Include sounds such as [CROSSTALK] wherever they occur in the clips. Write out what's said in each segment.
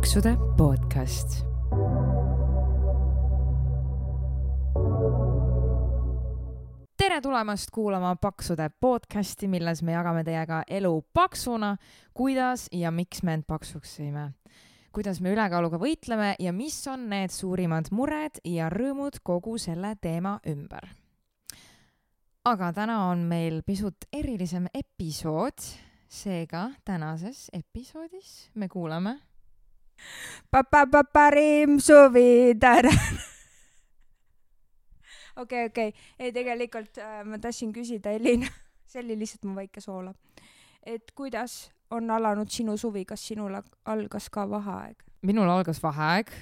paksude podcast tere tulemast kuulama Paksude podcasti, milles me jagame teiega elu paksuna, kuidas ja miks me end paksuks sõime. kuidas me ülekaaluga võitleme ja mis on need suurimad mured ja rõõmud kogu selle teema ümber. aga täna on meil pisut erilisem episood, seega tänases episoodis me kuulame parim suvi täna okei, okei, ei tegelikult äh, ma tahtsin küsida, Elina, [LAUGHS] see oli lihtsalt mu väike soola. et kuidas on alanud sinu suvi, kas sinul algas ka vaheaeg? minul algas vaheaeg.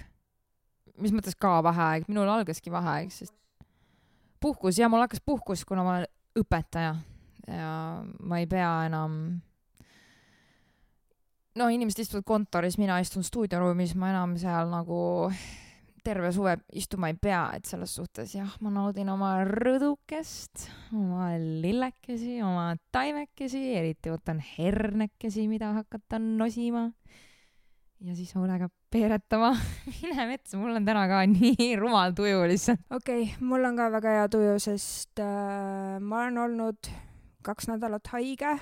mis mõttes ka vaheaeg, minul algaski vaheaeg, sest puhkus ja mul hakkas puhkus, kuna ma olen õpetaja ja ma ei pea enam. No inimesed istuvad kontoris, mina istun stuudioruumis, ma enam seal nagu terve suve istuma ei pea, et selles suhtes jah, ma naudin oma rõdukest, oma lillekesi, oma taimekesi, eriti võtan hernekesi, mida hakata nosima ja siis hoolega peeretama. [LAUGHS] mine metsa, mul on täna ka nii rumal tuju lihtsalt. okei okay,, mul on ka väga hea tuju, sest äh, ma olen olnud kaks nädalat haige.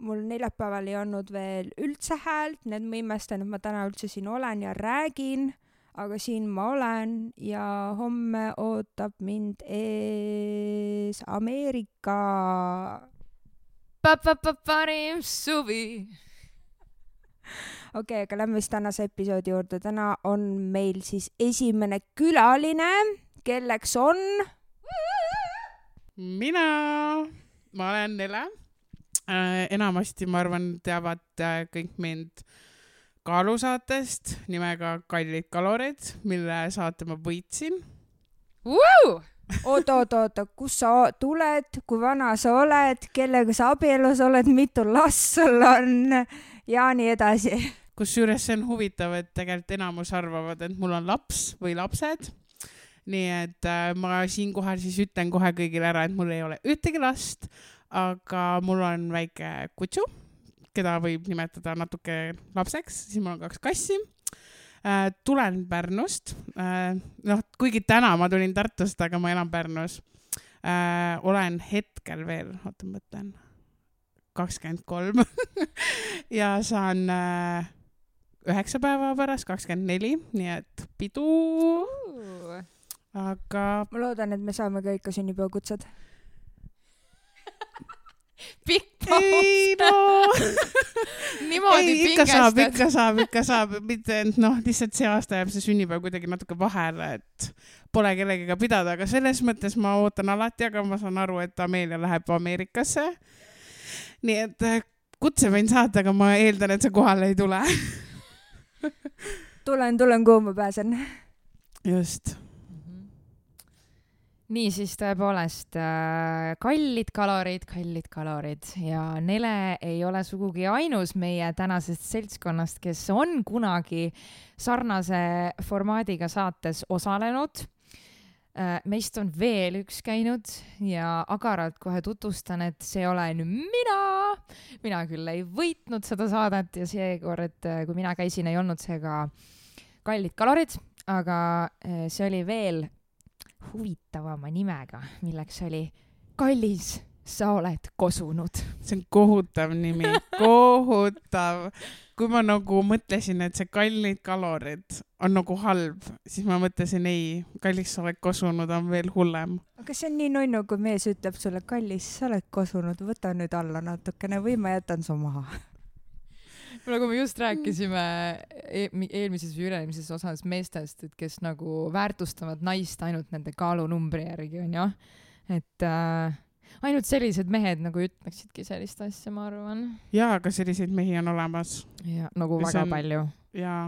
Mul neljapäeval ei olnud veel üldse häält, nii et ma imestan, et ma täna üldse siin olen ja räägin aga siin ma olen ja homme ootab mind ees Ameerika. parim suvi. okei okay,, aga lähme siis tänase episoodi juurde. täna on meil siis esimene külaline, kelleks on. mina, ma olen Nele. Enamasti, ma arvan, teavad äh, kõik mind kaalusaatest nimega Kallid kalorid, mille saate ma võitsin. Oota, oota, oota, kust sa tuled, kui vana sa oled, kellega sa abielus oled, mitu last sul on? Ja nii edasi. kusjuures see on huvitav, et tegelikult enamus arvavad, et mul on laps või lapsed. nii et äh, ma siinkohal siis ütlen kohe kõigile ära, et mul ei ole ühtegi last, aga mul on väike kutsu, keda võib nimetada natuke lapseks, siis mul on kaks kassi äh,. tulen Pärnust äh,, noh, kuigi täna ma tulin Tartust, aga ma elan Pärnus äh,. olen hetkel veel, oota, ma mõtlen, kakskümmend kolm [LAUGHS] ja saan äh, üheksa päeva pärast, kakskümmend neli, nii et pidu. aga ma loodan, et me saame ka ikka sünnipäevakutsed. [LAUGHS] pikk ei paus no [LAUGHS] niimoodi ei, ikka saab, ikka saab, ikka saab, mitte et noh, lihtsalt see aasta jääb see sünnipäev kuidagi natuke vahele, et pole kellegagi pidada, aga selles mõttes ma ootan alati, aga ma saan aru, et Amelia läheb Ameerikasse. nii et äh, kutse võin saata, aga ma eeldan, et sa kohale ei tule. [LAUGHS] tulen, tulen, kuhu ma pääsen. just. Niisiis tõepoolest äh, kallid kalorid, kallid kalorid ja Nele ei ole sugugi ainus meie tänasest seltskonnast, kes on kunagi sarnase formaadiga saates osalenud äh, meist on veel üks käinud ja agaralt kohe tutvustan, et see olen mina. mina küll ei võitnud seda saadet ja seekord, äh, kui mina käisin, ei olnud see ka kallid kalorid, aga äh, see oli veel huvitavama nimega, milleks oli kallis, sa oled kosunud. see on kohutav nimi, kohutav. kui ma nagu mõtlesin, et see kallid kalorid on nagu halb, siis ma mõtlesin ei, kallis, sa oled kosunud, on veel hullem. aga see on nii nunnu, kui mees ütleb sulle, kallis, sa oled kosunud, võta nüüd alla natukene või ma jätan su maha. Nagu me just rääkisime e eelmises või üle-eelmises osas meestest, et kes nagu väärtustavad naist ainult nende kaalunumbri järgi, onju. et äh, ainult sellised mehed nagu ütleksidki sellist asja, ma arvan. jaa, aga selliseid mehi on olemas ja nagu see väga on- palju. jaa.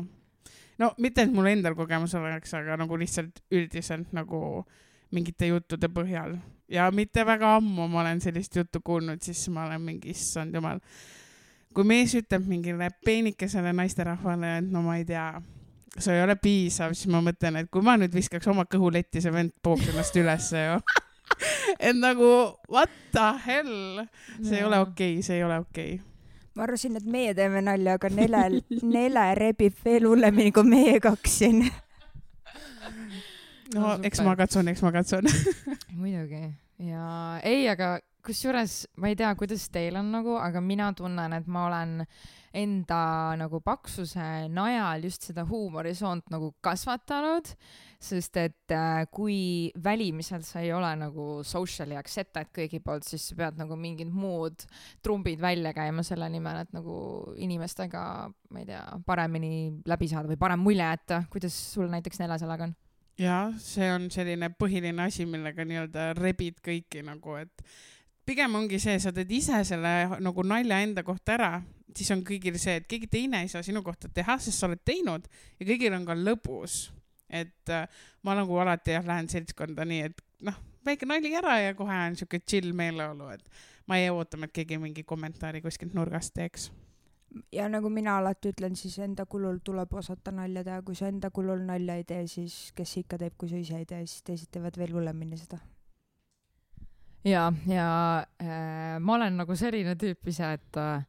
no mitte, et mul endal kogemus oleks, aga nagu lihtsalt üldiselt nagu mingite juttude põhjal ja mitte väga ammu ma olen sellist juttu kuulnud, siis ma olen mingi, issand jumal. Kui mees ütleb mingile peenikesele naisterahvale, et no ma ei tea, sa ei ole piisav, siis ma mõtlen, et kui ma nüüd viskaks oma kõhuletti, see vend pooks ennast ülesse ju [LAUGHS] et nagu what the hell, see ei ole okei okay,, see ei ole okei okay. ma arvasin, et meie teeme nalja, aga Nele, Nele rebib veel hullemini kui meie kaks siin. no No eks super. ma katsun, eks ma katsun. [LAUGHS] muidugi ja ei, aga kusjuures ma ei tea, kuidas teil on nagu, aga mina tunnen, et ma olen enda nagu paksuse najal just seda huumorisoont nagu kasvatanud, sest et äh, kui välimiselt sa ei ole nagu socially accepted kõigi poolt, siis sa pead nagu mingid muud trumbid välja käima selle nimel, et nagu inimestega, ma ei tea, paremini läbi saada või parem mulje jätta. kuidas sul näiteks Nele sellega on? ja see on selline põhiline asi, millega nii-öelda rebid kõiki nagu, et pigem ongi see, sa teed ise selle nagu nalja enda kohta ära, siis on kõigil see, et keegi teine ei saa sinu kohta teha, sest sa oled teinud ja kõigil on ka lõbus. et äh, ma nagu alati jah, lähen seltskonda nii, et noh, väike nali ära ja kohe on siuke chill meeleolu, et ma ei ootama, et keegi mingi kommentaari kuskilt nurgast teeks. ja nagu mina alati ütlen, siis enda kulul tuleb osata nalja teha, kui sa enda kulul nalja ei tee, siis kes ikka teeb, kui sa ise ei tee, siis teised teevad veel hullemini seda. ja, ja äh, ma olen nagu selline tüüp ise, et äh,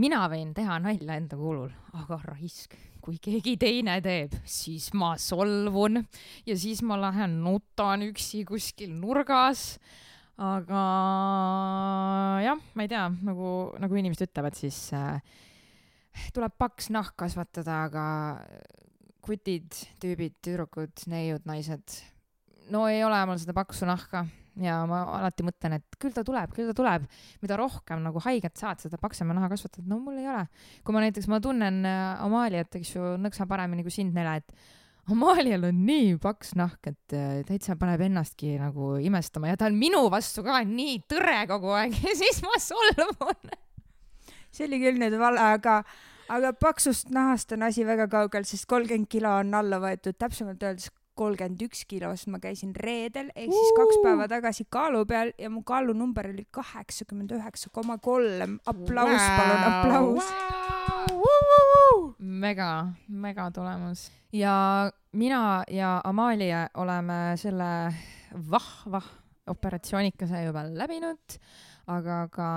mina võin teha nalja enda kulul, aga raisk, kui keegi teine teeb, siis ma solvun ja siis ma lähen nutan üksi kuskil nurgas. aga jah, ma ei tea, nagu, nagu inimesed ütlevad, siis äh, tuleb paks nahk kasvatada, aga kutid, tüübid, tüdrukud, neiud, naised, no ei ole mul seda paksu nahka ja ma alati mõtlen, et küll ta tuleb, küll ta tuleb. mida rohkem nagu haiget saad, seda paksema naha kasvatad, no mul ei ole. kui ma näiteks, ma tunnen äh, Amaliat, eks ju, nõksa paremini kui sind, Nele, et Amalial on nii paks nahk, et äh, täitsa paneb ennastki nagu imestama ja ta on minu vastu ka nii tõre kogu aeg [LAUGHS] ja siis ma solvun. see oli küll nüüd vale, aga, aga paksust nahast on asi väga kaugel, sest kolmkümmend kilo on alla võetud, täpsemalt öeldes kolmkümmend üks kilo, sest ma käisin reedel ehk siis kaks päeva tagasi kaalu peal ja mu kaalunumber oli kaheksakümmend üheksa koma kolm. aplaus, palun, aplaus. mega, mega tulemus ja mina ja Amalia oleme selle vahva operatsioonikese juba läbinud, aga ka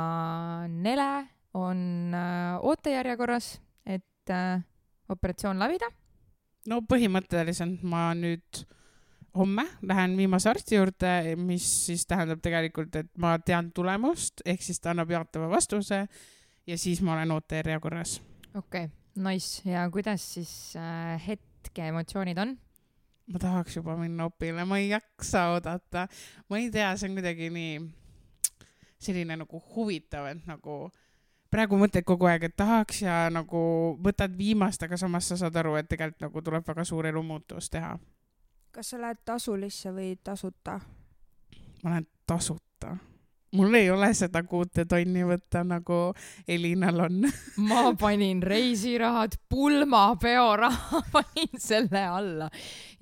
Nele on äh, ootejärjekorras, et äh, operatsioon läbida. No põhimõtteliselt ma nüüd homme lähen viimase arsti juurde, mis siis tähendab tegelikult, et ma tean tulemust, ehk siis ta annab jaatava vastuse ja siis ma olen ootejärjekorras. okei okay,, nice ja kuidas siis äh, hetke emotsioonid on? ma tahaks juba minna opile, ma ei jaksa oodata. ma ei tea, see on kuidagi nii selline nagu huvitav, et nagu praegu mõtled kogu aeg, et tahaks ja nagu võtad viimast, aga samas sa saad aru, et tegelikult nagu tuleb väga suur elumuutus teha. kas sa lähed tasulisse või tasuta? ma olen tasuta. Mul ei ole seda kuute tonni võtta, nagu Elinal on. [LAUGHS] ma panin reisirahad, pulmapeoraha [LAUGHS] panin selle alla.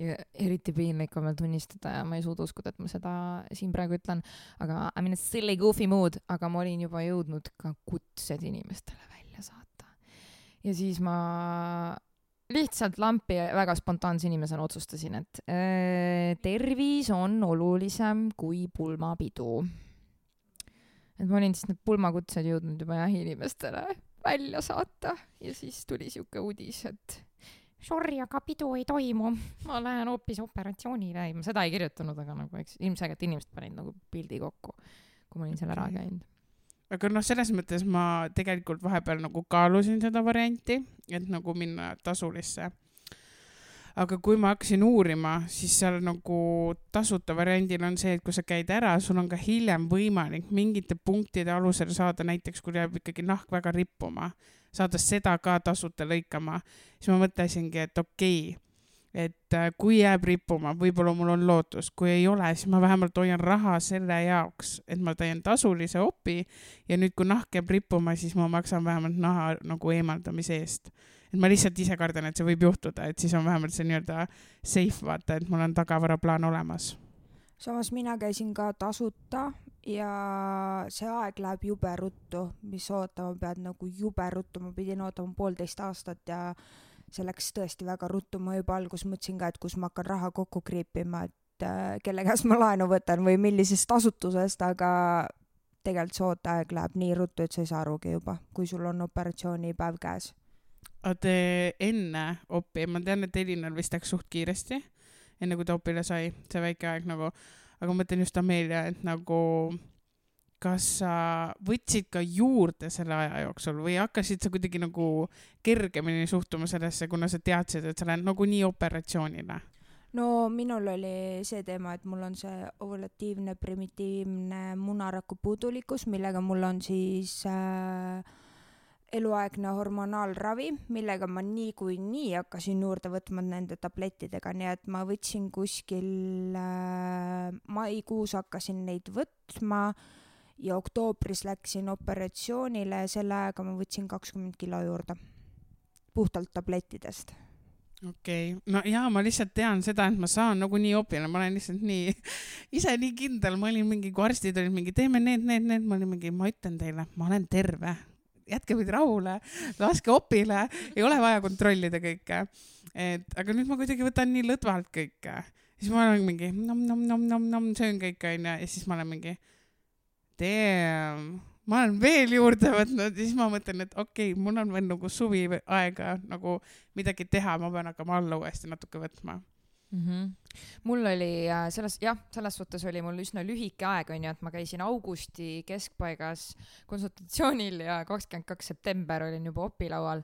eriti piinlik on veel tunnistada ja ma ei suuda uskuda, et ma seda siin praegu ütlen, aga I m in a silly goofy mood, aga ma olin juba jõudnud ka kutsed inimestele välja saata. ja siis ma lihtsalt lampi väga spontaanse inimesena otsustasin, et äh, tervis on olulisem kui pulmapidu. Et ma olin siis need pulmakutsed jõudnud juba jah inimestele välja saata ja siis tuli siuke uudis, et sorry, aga pidu ei toimu, ma lähen hoopis operatsioonile, ei ma seda ei kirjutanud, aga nagu eks ilmselgelt inimesed panid nagu pildi kokku, kui ma olin seal ära käinud. aga noh, selles mõttes ma tegelikult vahepeal nagu kaalusin seda varianti, et nagu minna tasulisse. Aga kui ma hakkasin uurima, siis seal nagu tasuta variandil on see, et kui sa käid ära, sul on ka hiljem võimalik mingite punktide alusel saada, näiteks kui jääb ikkagi nahk väga rippuma, saada seda ka tasuta lõikama, siis ma mõtlesingi, et okei okay,, et äh, kui jääb rippuma, võib-olla mul on lootus, kui ei ole, siis ma vähemalt hoian raha selle jaoks, et ma teen tasulise opi ja nüüd, kui nahk jääb rippuma, siis ma maksan vähemalt naha nagu eemaldamise eest. Et ma lihtsalt ise kardan, et see võib juhtuda, et siis on vähemalt see nii-öelda safe, vaata, et mul on tagavaraplaan olemas. samas mina käisin ka tasuta ja see aeg läheb jube ruttu, mis ootama pead nagu jube ruttu, ma pidin ootama poolteist aastat ja see läks tõesti väga ruttu, ma juba alguses mõtlesin ka, et kus ma hakkan raha kokku kriipima, et äh, kelle käest ma laenu võtan või millisest asutusest, aga tegelikult see ooteaeg läheb nii ruttu, et sa ei saa arugi juba, kui sul on operatsioonipäev käes. Te enne opi, ma tean, et Elinal vist läks suht kiiresti, enne kui ta opile sai, see väike aeg nagu, aga ma mõtlen just Amelia, et nagu kas sa võtsid ka juurde selle aja jooksul või hakkasid sa kuidagi nagu kergemini suhtuma sellesse, kuna sa teadsid, et sa lähed nagunii operatsioonile? no minul oli see teema, et mul on see ovulatiivne primitiivne munaraku puudulikkus, millega mul on siis äh, eluaegne hormonaalravi, millega ma niikuinii hakkasin juurde võtma nende tablettidega, nii et ma võtsin kuskil äh, maikuus hakkasin neid võtma ja oktoobris läksin operatsioonile ja selle ajaga ma võtsin kakskümmend kilo juurde. puhtalt tablettidest. okei okay., no jaa, ma lihtsalt tean seda, et ma saan nagunii opile, ma olen lihtsalt nii, [LAUGHS] ise nii kindel, ma olin mingi, kui arstid olid mingi, teeme need, need, need, ma olin mingi, ma ütlen teile, ma olen terve, jätke mind rahule, laske opile, ei ole vaja kontrollida kõike. et aga nüüd ma kuidagi võtan nii lõdvalt kõike, siis ma olen mingi nom-nom-nom-nom-nom, söön kõike onju ja siis ma olen mingi damn, ma olen veel juurde võtnud ja siis ma mõtlen, et okei okay,, mul on veel nagu suvi aega nagu midagi teha, ma pean hakkama alla uuesti natuke võtma. mm. -hmm. mul oli äh, selles, jah, selles suhtes oli mul üsna lühike aeg, onju, et ma käisin augusti keskpaigas konsultatsioonil ja kakskümmend kaks september olin juba opilaual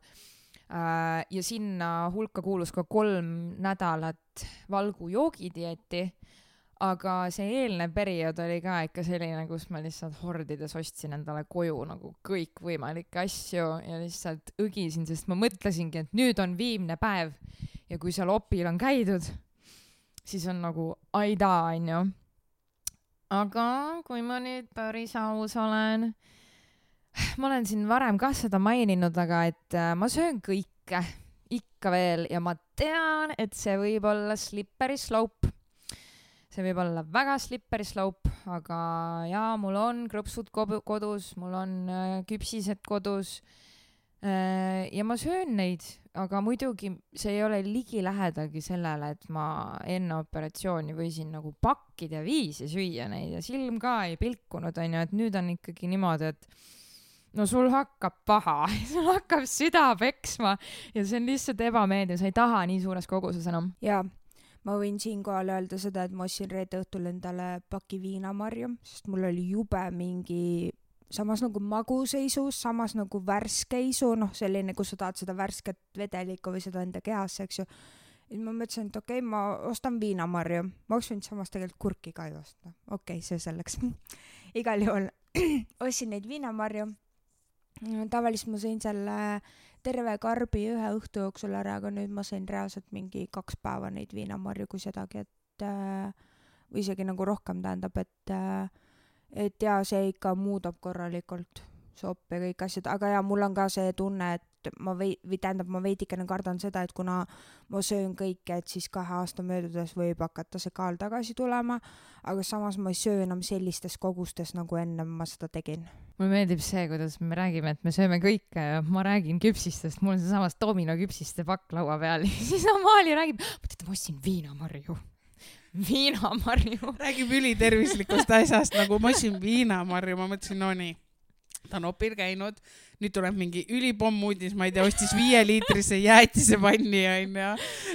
äh,. ja sinna hulka kuulus ka kolm nädalat valgu joogidieeti. aga see eelnev periood oli ka ikka selline, kus ma lihtsalt hordides ostsin endale koju nagu kõikvõimalikke asju ja lihtsalt õgisin, sest ma mõtlesingi, et nüüd on viimne päev ja kui seal opil on käidud, siis on nagu aidaa, onju. aga kui ma nüüd päris aus olen, ma olen siin varem kah seda maininud, aga et äh, ma söön kõike ikka veel ja ma tean, et see võib olla slippery slope. see võib olla väga slippery slope, aga jaa, mul on krõpsud kodus, mul on äh, küpsised kodus äh, ja ma söön neid, aga muidugi see ei ole ligilähedagi sellele, et ma enne operatsiooni võisin nagu pakkida viisi süüa neid ja silm ka ei pilkunud, onju, et nüüd on ikkagi niimoodi, et no sul hakkab paha, [LAUGHS] sul hakkab süda peksma ja see on lihtsalt ebameeldiv, sa ei taha nii suures koguses enam. ja ma võin siinkohal öelda seda, et ma ostsin reede õhtul endale paki viinamarju, sest mul oli jube mingi samas nagu maguseisus, samas nagu värskeisu, noh, selline, kus sa tahad seda värsket vedelikku või seda enda kehasse, eks ju. ja ma mõtlesin, et okei okay,, ma ostan viinamarju, ma oleks võinud samas tegelikult kurki ka ju osta, okei okay,, see selleks. [LAUGHS] igal juhul [CLEARS THROAT] ostsin neid viinamarju. tavaliselt ma sõin selle terve karbi ühe õhtu jooksul ära, aga nüüd ma sõin reaalselt mingi kaks päeva neid viinamarju, kui sedagi, et äh, või isegi nagu rohkem tähendab, et äh, et jaa, see ikka muudab korralikult sopp ja kõik asjad, aga jaa, mul on ka see tunne, et ma vei-, või tähendab, ma veidikene kardan seda, et kuna ma söön kõike, et siis kahe aasta möödudes võib hakata see kaal tagasi tulema, aga samas ma ei söö enam sellistes kogustes, nagu enne ma seda tegin. mulle meeldib see, kuidas me räägime, et me sööme kõike ma räägin küpsistest, mul on seesamas domino küpsiste pakk laua peal ja [LAUGHS] siis Amalia räägib, teate, ma ostsin viinamarju. viinamarju. räägib ülitervislikust asjast, nagu ma ostsin viinamarju, ma mõtlesin, no nii, ta on opil käinud, nüüd tuleb mingi ülipomm uudis, ma ei tea, ostis viieliitrise jäätisepanni onju,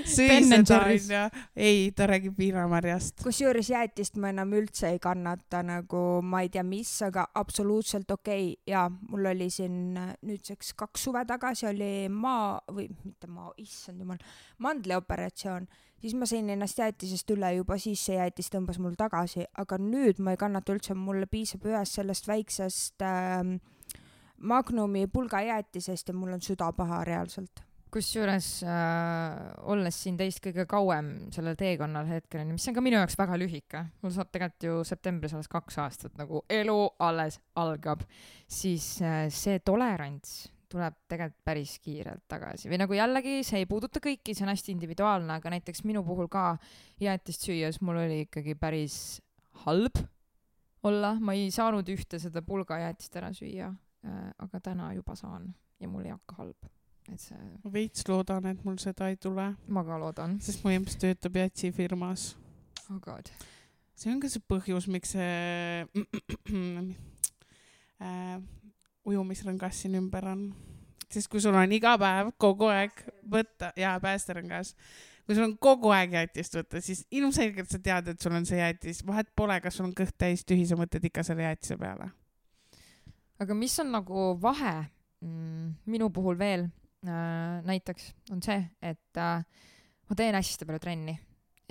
sõi seda onju, ei, ta räägib viinamarjast. kusjuures jäätist ma enam üldse ei kannata nagu ma ei tea mis, aga absoluutselt okei. Okay. ja mul oli siin äh, nüüdseks kaks suve tagasi oli maa või mitte maa, issand jumal, mandlioperatsioon, siis ma sõin ennast jäätisest üle, juba siis see jäätis tõmbas mul tagasi, aga nüüd ma ei kannata üldse, mulle piisab ühest sellest väiksest äh, Magnumi pulgajäätisest ja mul on süda paha reaalselt. kusjuures äh, olles siin teist kõige kauem sellel teekonnal hetkel, mis on ka minu jaoks väga lühike, mul saab tegelikult ju septembris alles kaks aastat nagu elu alles algab, siis äh, see tolerants tuleb tegelikult päris kiirelt tagasi. Või nagu jällegi see ei puuduta kõiki, see on hästi individuaalne, aga näiteks minu puhul ka jäätist süües mul oli ikkagi päris halb olla, ma ei saanud ühte seda pulgajäätist ära süüa, aga täna juba saan ja mul ei hakka halb, et see ma veits loodan, et mul seda ei tule, ma ka loodan. sest mu emps töötab jätsifirmas. oh god. see on ka see põhjus, miks see, äh, ujumisrõngas siin ümber on. sest kui sul on iga päev kogu aeg võtta ja päästerõngas, kui sul on kogu aeg jäätist võtta, siis ilmselgelt sa tead, et sul on see jäätis, vahet pole, kas sul on kõht täis tühi, sa mõtled ikka selle jäätise peale. Aga mis on nagu vahe mm, minu puhul veel äh, näiteks on see, et äh, ma teen hästi palju trenni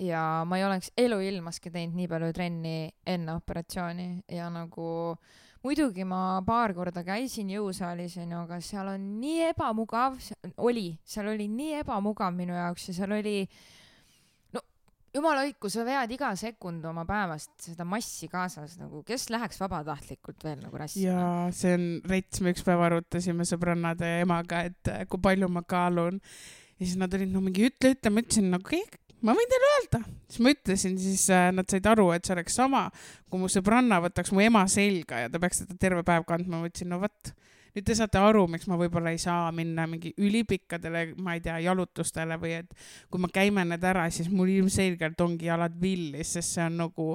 ja ma ei oleks eluilmaski teinud nii palju trenni enne operatsiooni ja nagu muidugi ma paar korda käisin jõusaalis onju, aga seal on nii ebamugav, oli, seal oli nii ebamugav minu jaoks ja seal oli no jumala hoidku, sa vead iga sekund oma päevast seda massi kaasas nagu, kes läheks vabatahtlikult veel nagu rassima? ja see on rets, me üks päev arutasime sõbrannade emaga, et kui palju ma kaalun. Ja siis nad olid no mingi ütle, ütle, ma ütlesin no kõik, ma võin teile öelda, siis ma ütlesin, siis äh, nad said aru, et see oleks sama, kui mu sõbranna võtaks mu ema selga ja ta peaks teda terve päev kandma, ma ütlesin, no vot, nüüd te saate aru, miks ma võib-olla ei saa minna mingi ülipikkadele, ma ei tea, jalutustele või et kui me käime need ära, siis mul ilmselgelt ongi jalad villis, sest see on nagu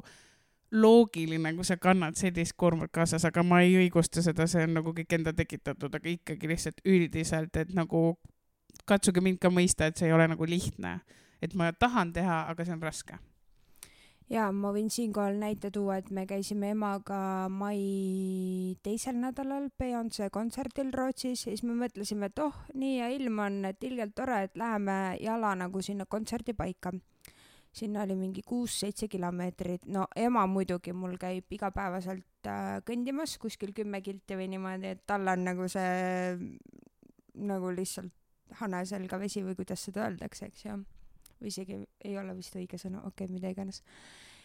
loogiline, kui sa kannad sellist koormat kaasas, aga ma ei õigusta seda, see on nagu kõik enda tekitatud, aga ikkagi lihtsalt üldiselt, et nagu katsuge mind ka mõista, et see ei ole nagu lihtne et ma tahan teha, aga see on raske. Ja ma võin siinkohal näite tuua, et me käisime emaga mai teisel nädalal Beyonce kontserdil Rootsis ja siis me mõtlesime, et oh, nii hea ilm on, et ilgelt tore, et läheme jala nagu sinna kontserdipaika sinna oli mingi kuus-seitse kilomeetrit, no ema muidugi mul käib igapäevaselt äh, kõndimas kuskil kümme kilti või niimoodi, et tal on nagu see nagu lihtsalt hane selga vesi või kuidas seda öeldakse, eks ju või isegi ei ole vist õige sõna, okei okay,, mida iganes.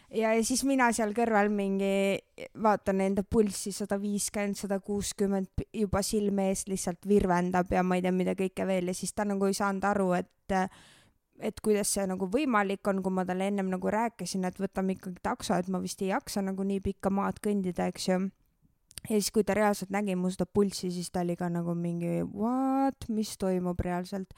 ja, ja siis mina seal kõrval mingi vaatan enda pulssi sada viiskümmend, sada kuuskümmend juba silme eest lihtsalt virvendab ja ma ei tea, mida kõike veel ja siis ta nagu ei saanud aru, et et kuidas see nagu võimalik on, kui ma talle ennem nagu rääkisin, et võtame ikkagi takso, et ma vist ei jaksa nagu nii pikka maad kõndida, eks ju ja siis, kui ta reaalselt nägi mu seda pulssi, siis ta oli ka nagu mingi what, mis toimub reaalselt.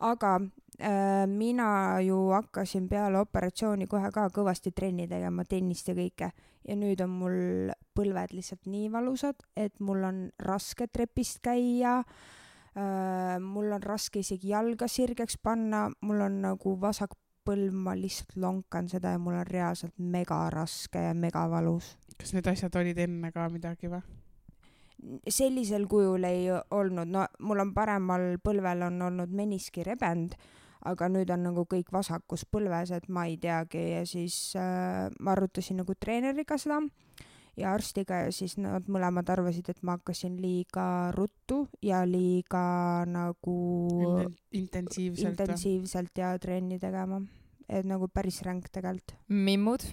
Aga Äh, mina ju hakkasin peale operatsiooni kohe ka kõvasti trenni tegema, tennist ja kõike. ja nüüd on mul põlved lihtsalt nii valusad, et mul on raske trepist käia äh,. mul on raske isegi jalga sirgeks panna, mul on nagu vasak põlv, ma lihtsalt lonkan seda ja mul on reaalselt mega raske ja mega valus. kas need asjad olid enne ka midagi või? Sellisel kujul ei olnud, no mul on paremal põlvel on olnud meniskirebend aga nüüd on nagu kõik vasakus põlves, et ma ei teagi. Ja siis äh, ma arutasin nagu treeneriga seda ja arstiga ja siis nad mõlemad arvasid, et ma hakkasin liiga ruttu ja liiga nagu intensiivselt, intensiivselt ja trenni tegema, et nagu päris ränk tegelikult. mimmud,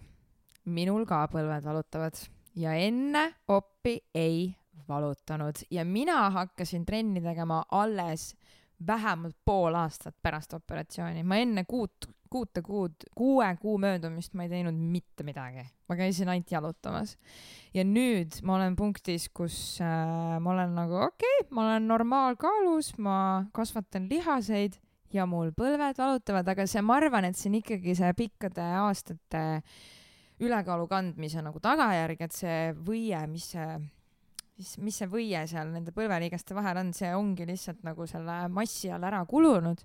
minul ka põlved valutavad. Ja enne oppi ei valutanud ja mina hakkasin trenni tegema alles vähemalt pool aastat pärast operatsiooni, ma enne kuut, kuute kuud, kuue kuu möödumist ma ei teinud mitte midagi, ma käisin ainult jalutamas. ja nüüd ma olen punktis, kus äh, ma olen nagu okei okay,, ma olen normaalkaalus, ma kasvatan lihaseid ja mul põlved valutavad, aga see, ma arvan, et see on ikkagi see pikkade aastate ülekaalu kandmise nagu tagajärg, et see võie, mis see siis mis see võie seal nende põlveliigeste vahel on, see ongi lihtsalt nagu selle massi all ära kulunud.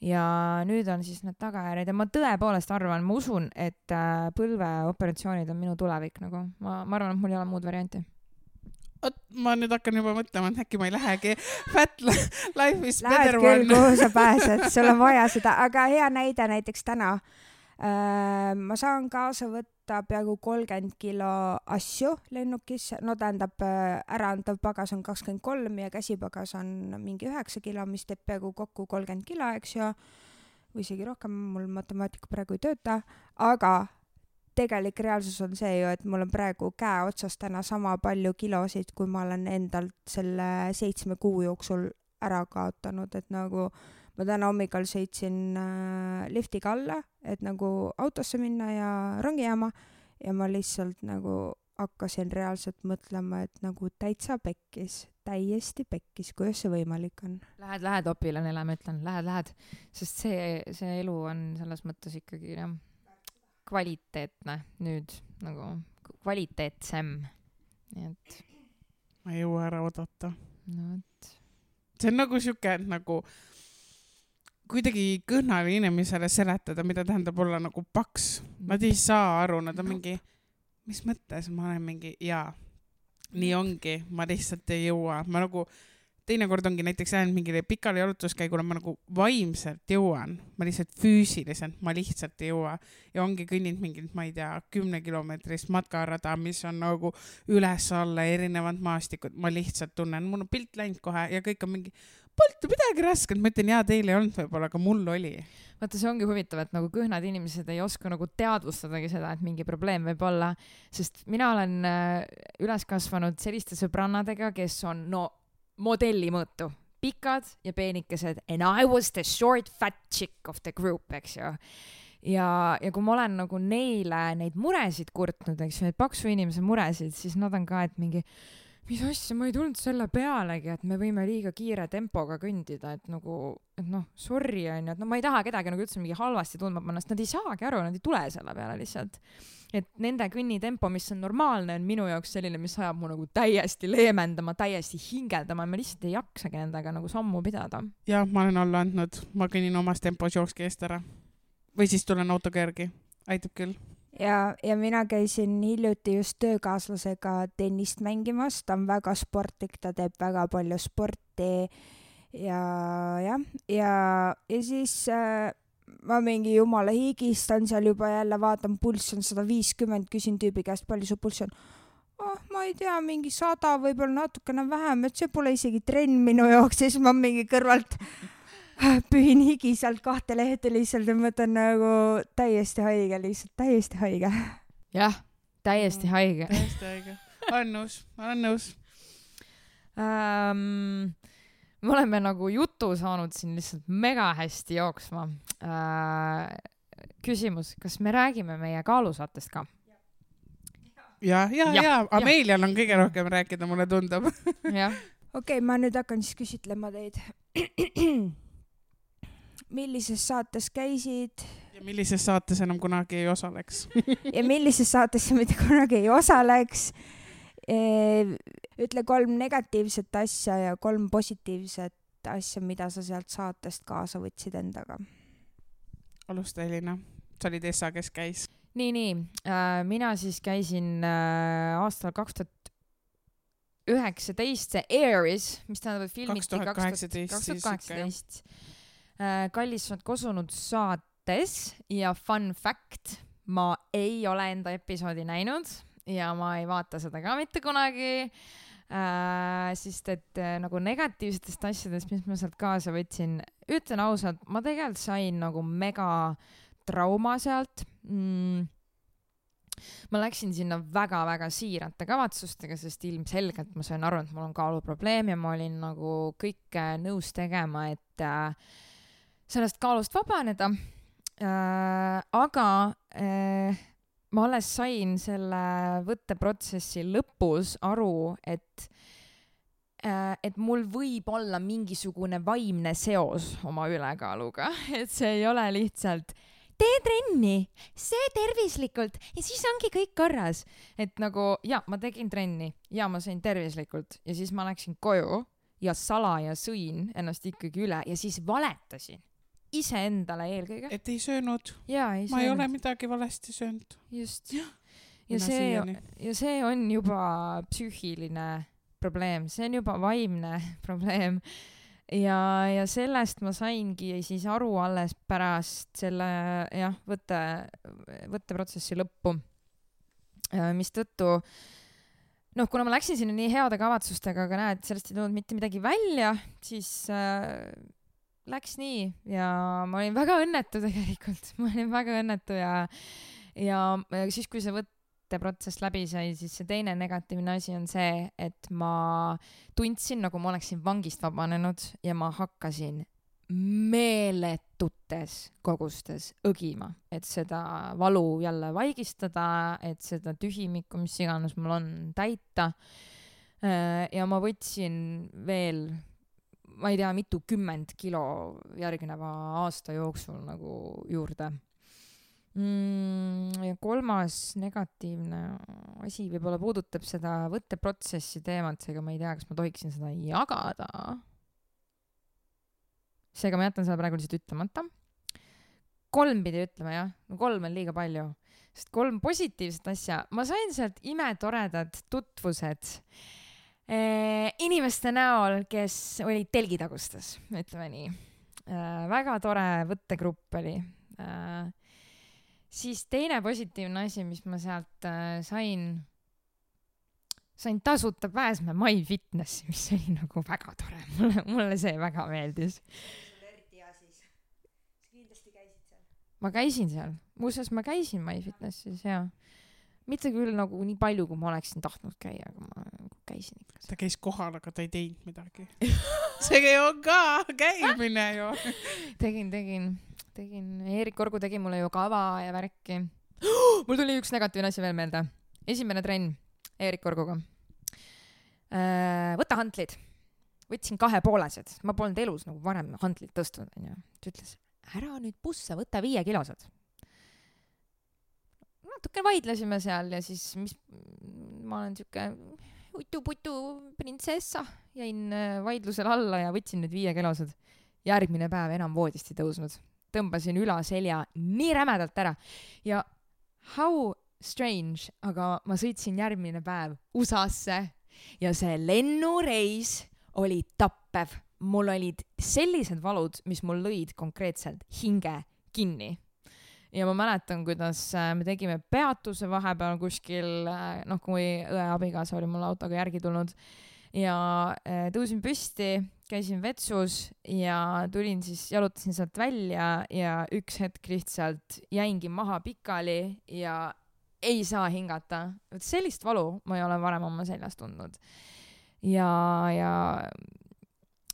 ja nüüd on siis need tagajärjed ja ma tõepoolest arvan, ma usun, et äh, põlveoperatsioonid on minu tulevik nagu, ma, ma arvan, et mul ei ole muud varianti vot ma nüüd hakkan juba mõtlema, et äkki ma ei lähegi. Fat life is Lähed better küll, one. kuhu sa pääsed, sul on vaja seda, aga hea näide näiteks täna äh,. Ma saan kaasa võtta peaaegu kolmkümmend kilo asju lennukis, no tähendab, äh, äraantav pagas on kakskümmend kolm ja käsipagas on mingi üheksa kilo, mis teeb peaaegu kokku kolmkümmend kilo, eks ju, või isegi rohkem, mul matemaatika praegu ei tööta, aga tegelik reaalsus on see ju, et mul on praegu käe otsas täna sama palju kilosid, kui ma olen endalt selle seitsme kuu jooksul ära kaotanud, et nagu ma täna hommikul sõitsin äh, liftiga alla, et nagu autosse minna ja rongijaama ja ma lihtsalt nagu hakkasin reaalselt mõtlema, et nagu täitsa pekkis, täiesti pekkis, kuidas see võimalik on. Lähed, lähed opile, Nele, ma ütlen, lähed, lähed, sest see, see elu on selles mõttes ikkagi jah, kvaliteetne nüüd nagu kvaliteetsem, nii et ma ei jõua ära oodata. no vot. see on nagu siuke, et nagu kuidagi kõhnale inimesele seletada, mida tähendab olla nagu paks. Nad ei saa aru, nad on mingi, mis mõttes? Ma olen mingi, jaa, nii ongi, ma lihtsalt ei jõua, ma nagu teinekord ongi näiteks läinud mingile pikale jalutuskäigule, ma nagu vaimselt jõuan, ma lihtsalt füüsiliselt, ma lihtsalt ei jõua. Ja ongi kõnninud mingit, ma ei tea, kümnekilomeetrist matkarada, mis on nagu üles-alla erinevad maastikud, ma lihtsalt tunnen, mul on pilt läinud kohe ja kõik on mingi, polnud midagi rasket, ma ütlen jaa, teil ei olnud võib-olla, aga mul oli. vaata, see ongi huvitav, et nagu kõhnad inimesed ei oska nagu teadvustadagi seda, et mingi probleem võib olla, sest mina olen äh, üles kasvanud selliste sõbrannadega, kes on no modelli mõõtu, pikad ja peenikesed and I was the short fat chick of the group, eks ju. ja, ja kui ma olen nagu neile neid muresid kurtnud, eks ju, neid paksu inimese muresid, siis nad on ka, et mingi mis asja, ma ei tulnud selle pealegi, et me võime liiga kiire tempoga kõndida, et nagu, et noh, sorry onju, et no ma ei taha kedagi nagu üldse mingi halvasti tundma panna, sest nad ei saagi aru, nad ei tule selle peale lihtsalt. et nende kõnnitempo, mis on normaalne, on minu jaoks selline, mis ajab mu nagu täiesti leevendama, täiesti hingeldama ma lihtsalt ei jaksagi nendega nagu sammu pidada. jah, ma olen alla andnud, ma kõnnin omas tempos, jookske eest ära. või siis tulen autoga järgi, aitab küll. ja, ja mina käisin hiljuti just töökaaslasega tennist mängimas, ta on väga sportlik, ta teeb väga palju sporti. Ja jah, ja, ja siis äh, ma mingi jumala higistan seal juba jälle, vaatan, pulss on sada viiskümmend, küsin tüübi käest, palju su pulss on. oh, ma ei tea, mingi sada, võib-olla natukene vähem, et see pole isegi trenn minu jaoks. Ja siis ma mingi kõrvalt [LAUGHS] pühin higi sealt kahte lehte lihtsalt ja mõtlen nagu täiesti haige, lihtsalt täiesti haige. jah, täiesti haige täiesti õige. olen nõus, olen nõus. ähm,. me oleme nagu jutu saanud siin lihtsalt mega hästi jooksma äh,. küsimus, kas me räägime meie kaalusaatest ka? ja, ja, Jah, ja jah. Amelial on kõige rohkem rääkida, mulle tundub. jah, okei okay,, ma nüüd hakkan siis küsitlema teid. Millises saates käisid ja millises saates enam kunagi ei osaleks? [LAUGHS] ja millises saates sa mitte kunagi ei osaleks? ütle kolm negatiivset asja ja kolm positiivset asja, mida sa sealt saatest kaasa võtsid endaga. alusta, Elina. sa olid Essa, kes käis. nii, nii äh,, mina siis käisin äh, aastal kaks tuhat üheksateist, see Airis, mis tähendab, et filmiti kaks tuhat 2018 kaks tuhat kaheksateist. Kallis on kosunud saates ja fun fact, ma ei ole enda episoodi näinud ja ma ei vaata seda ka mitte kunagi äh,. sest et äh, nagu negatiivsetest asjadest, mis ma sealt kaasa võtsin, ütlen ausalt, ma tegelikult sain nagu mega trauma sealt mm,. ma läksin sinna väga-väga siirate kavatsustega, sest ilmselgelt ma sain aru, et mul on kaaluprobleem ja ma olin nagu kõike nõus tegema, et äh, sellest kaalust vabaneda äh,. aga äh, ma alles sain selle võtteprotsessi lõpus aru, et äh, et mul võib olla mingisugune vaimne seos oma ülekaaluga, [LAUGHS] et see ei ole lihtsalt tee trenni, söö tervislikult ja siis ongi kõik korras. et nagu ja ma tegin trenni ja ma sõin tervislikult ja siis ma läksin koju ja salaja sõin ennast ikkagi üle ja siis valetasin iseendale eelkõige. et ei söönud, ja ei ma ei ole söönud, midagi valesti söönud. just. ja mina see, ja see on juba psüühiline probleem, see on juba vaimne [LAUGHS] probleem. ja, ja sellest ma saingi siis aru alles pärast selle jah, võtte, võtteprotsessi lõppu. mistõttu noh, kuna ma läksin sinna nii heade kavatsustega, aga näed, sellest ei tulnud mitte midagi välja, siis äh, läks nii ja ma olin väga õnnetu tegelikult, [LAUGHS] ma olin väga õnnetu ja ja siis, kui see võtteprotsess läbi sai, siis see teine negatiivne asi on see, et ma tundsin, nagu ma oleksin vangist vabanenud ja ma hakkasin meeletutes kogustes õgima, et seda valu jälle vaigistada, et seda tühimikku, mis iganes mul on, täita. ja ma võtsin veel, ma ei tea, mitukümmend kilo järgneva aasta jooksul nagu juurde mm,. ja kolmas negatiivne asi võib-olla puudutab seda võtteprotsessi teemat, seega ma ei tea, kas ma tohiksin seda jagada. seega ma jätan selle praegu lihtsalt ütlemata. kolm pidi ütlema jah, no kolm on liiga palju, sest kolm positiivset asja, ma sain sealt imetoredad tutvused inimeste näol, kes olid telgitagustes, ütleme nii äh,. väga tore võttegrupp oli äh,. siis teine positiivne asi, mis ma sealt sain, sain tasuta pääsme MyFitnessi, mis oli nagu väga tore, mulle, mulle see väga meeldis. ma käisin seal, muuseas ma käisin MyFitnessis ja mitte küll nagu nii palju, kui ma oleksin tahtnud käia, aga ma nagu käisin ikka. ta käis kohal, aga ta ei teinud midagi. [LAUGHS] see on ka käimine ju. [LAUGHS] tegin, tegin, tegin, Eerik Orgu tegi mulle ju kava ja värki. [GASPS] mul tuli üks negatiivne asi veel meelde. esimene trenn Eerik Orguga. võta hantlid. võtsin kahepoolesed, ma polnud elus nagu varem hantlit tõstnud, onju. ta ütles, ära nüüd pussa, võta viiekilosed. Natuke vaidlesime seal ja siis, mis, ma olen siuke utu-putu printsessa, jäin äh, vaidlusel alla ja võtsin need viiekilosed järgmine päev enam voodist ei tõusnud. tõmbasin ülaselja nii rämedalt ära ja how strange, aga ma sõitsin järgmine päev USA-sse ja see lennureis oli tappev. mul olid sellised valud, mis mul lõid konkreetselt hinge kinni. Ja ma mäletan, kuidas äh, me tegime peatuse vahepeal kuskil, noh, kui õe abikaasa oli mulle autoga järgi tulnud ja äh, tõusin püsti, käisin vetsus ja tulin siis, jalutasin sealt välja ja üks hetk lihtsalt jäingi maha pikali ja ei saa hingata. vot sellist valu ma ei ole varem oma seljas tundnud. ja, ja